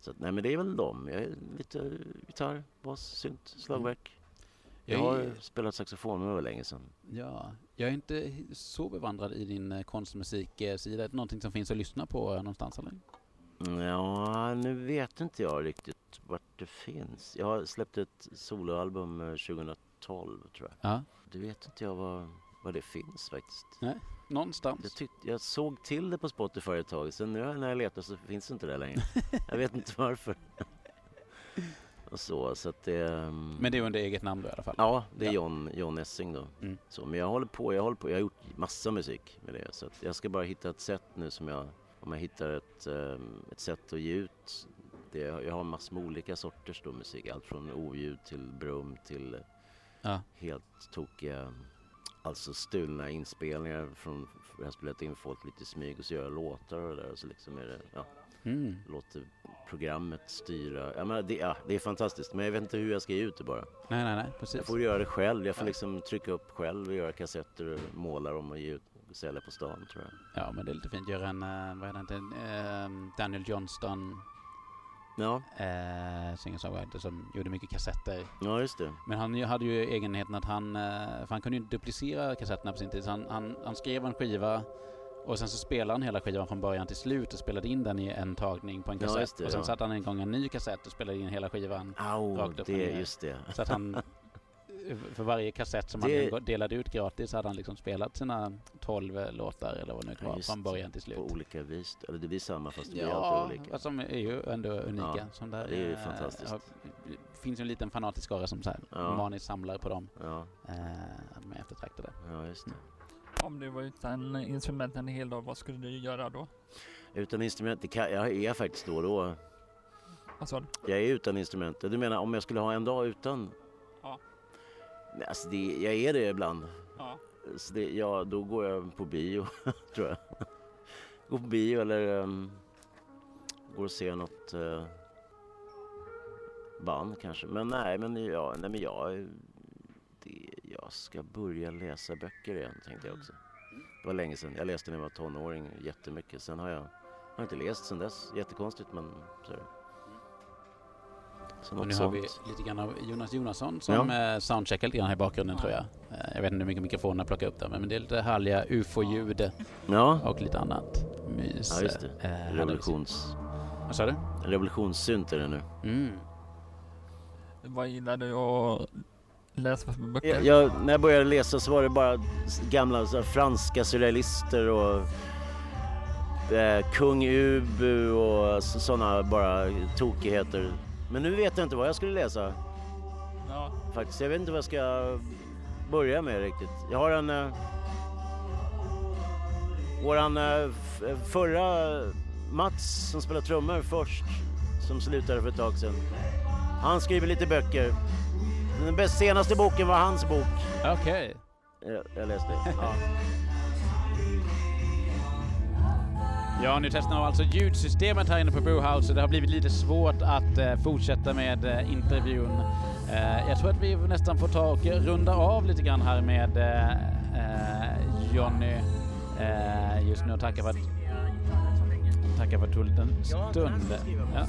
så nej men det är väl dem. Jag är lite gitarr, bas, synt, slagverk. Jag har är... spelat saxofon men det var länge sedan. Ja, jag är inte så bevandrad i din eh, konstmusiksida. Är det någonting som finns att lyssna på någonstans eller? Ja, nu vet inte jag riktigt vart det finns. Jag har släppt ett soloalbum 2012 eh, tror jag. Ja. Det vet inte jag vad, vad det finns faktiskt. Nej. Någonstans. Jag, tyck, jag såg till det på Spotify ett tag, sen nu när jag letar så finns det inte det längre. <laughs> jag vet inte varför. och så, så att det, um... Men det är under eget namn då i alla fall? Ja, det är John, John Essing då. Mm. Så, men jag håller på, jag håller på, jag har gjort massa musik med det. Så jag ska bara hitta ett sätt nu som jag, om jag hittar ett, um, ett sätt att ge ut det. Jag har massor med olika sorters då musik, allt från oljud till brum till ja. helt tokiga Alltså stulna inspelningar från, jag har spelat in folk lite i smyg och så gör jag låtar och det där och så liksom är det, ja. Mm. Låter programmet styra. Ja, men det, ja, det är fantastiskt men jag vet inte hur jag ska ge ut det bara. Nej, nej, nej, precis. Jag får göra det själv. Jag får liksom trycka upp själv och göra kassetter och måla dem och ge ut sälja på stan tror jag. Ja, men det är lite fint. Göra en, eh, vad heter det, uh, Daniel Johnston Ja. Eh, singer-songwriter som gjorde mycket kassetter. Ja, just det. Men han hade ju egenheten att han, eh, för han kunde ju inte duplicera kassetterna på sin tid. Så han, han, han skrev en skiva och sen så spelade han hela skivan från början till slut och spelade in den i en tagning på en kassett. Ja, det, och sen ja. satte han igång en ny kassett och spelade in hela skivan. Au, rakt upp det, just det. Så att han <laughs> för varje kassett som det... han delade ut gratis hade han liksom spelat sina 12 låtar eller vad det nu var ja, från början till slut. På olika vis. Eller det blir samma fast det blir ja, alltid olika. Ja, som är ju ändå unika. Ja, som där, det är ju äh, fantastiskt. Har, finns ju en liten fanatisk skara som så här ja. maniskt samlar på dem. Ja. Äh, de är eftertraktade. Ja, just det. Om du var utan instrument en hel dag, vad skulle du göra då? Utan instrument? Det kan, jag är faktiskt då och då. Vad sa du? Jag är utan instrument. Du menar om jag skulle ha en dag utan? Alltså det, jag är det ibland. Ja. Så det, ja, då går jag på bio, <laughs> tror jag. Går på bio eller um, går och ser något uh, band kanske. Men nej, men, ja, nej, men jag, det, jag ska börja läsa böcker igen tänkte jag också. Det var länge sedan. Jag läste när jag var tonåring jättemycket. Sen har jag, har inte läst sen dess. Jättekonstigt men så är det. Så och nu sånt. har vi lite grann av Jonas Jonasson som ja. Eh, soundcheckar lite grann här i bakgrunden tror jag. Eh, jag vet inte hur mycket mikrofonerna plockar upp där men det är lite härliga ufo-ljud ja. och lite annat mys. Ja just det. Eh, Revolutions... Vad sa du? Revolutionssynt är det nu. Mm. Vad gillar du att läsa för böcker? Jag, jag, när jag började läsa så var det bara gamla så franska surrealister och eh, Kung Ubu och sådana bara tokigheter. Men nu vet jag inte vad jag skulle läsa. Ja. Faktiskt, jag vet inte vad jag ska börja med riktigt. Jag har en... Eh, våran eh, förra Mats som spelar trummor först, som slutade för ett tag sedan. Han skriver lite böcker. Den bäst, senaste boken var hans bok. Okej. Okay. Jag, jag läste. Ja. Ja, nu testar vi alltså ljudsystemet här inne på Brewhouse och det har blivit lite svårt att eh, fortsätta med eh, intervjun. Eh, jag tror att vi nästan får ta och runda av lite grann här med eh, eh Jonny eh, just nu och tacka för att, tacka för att du tog en stund. Ja.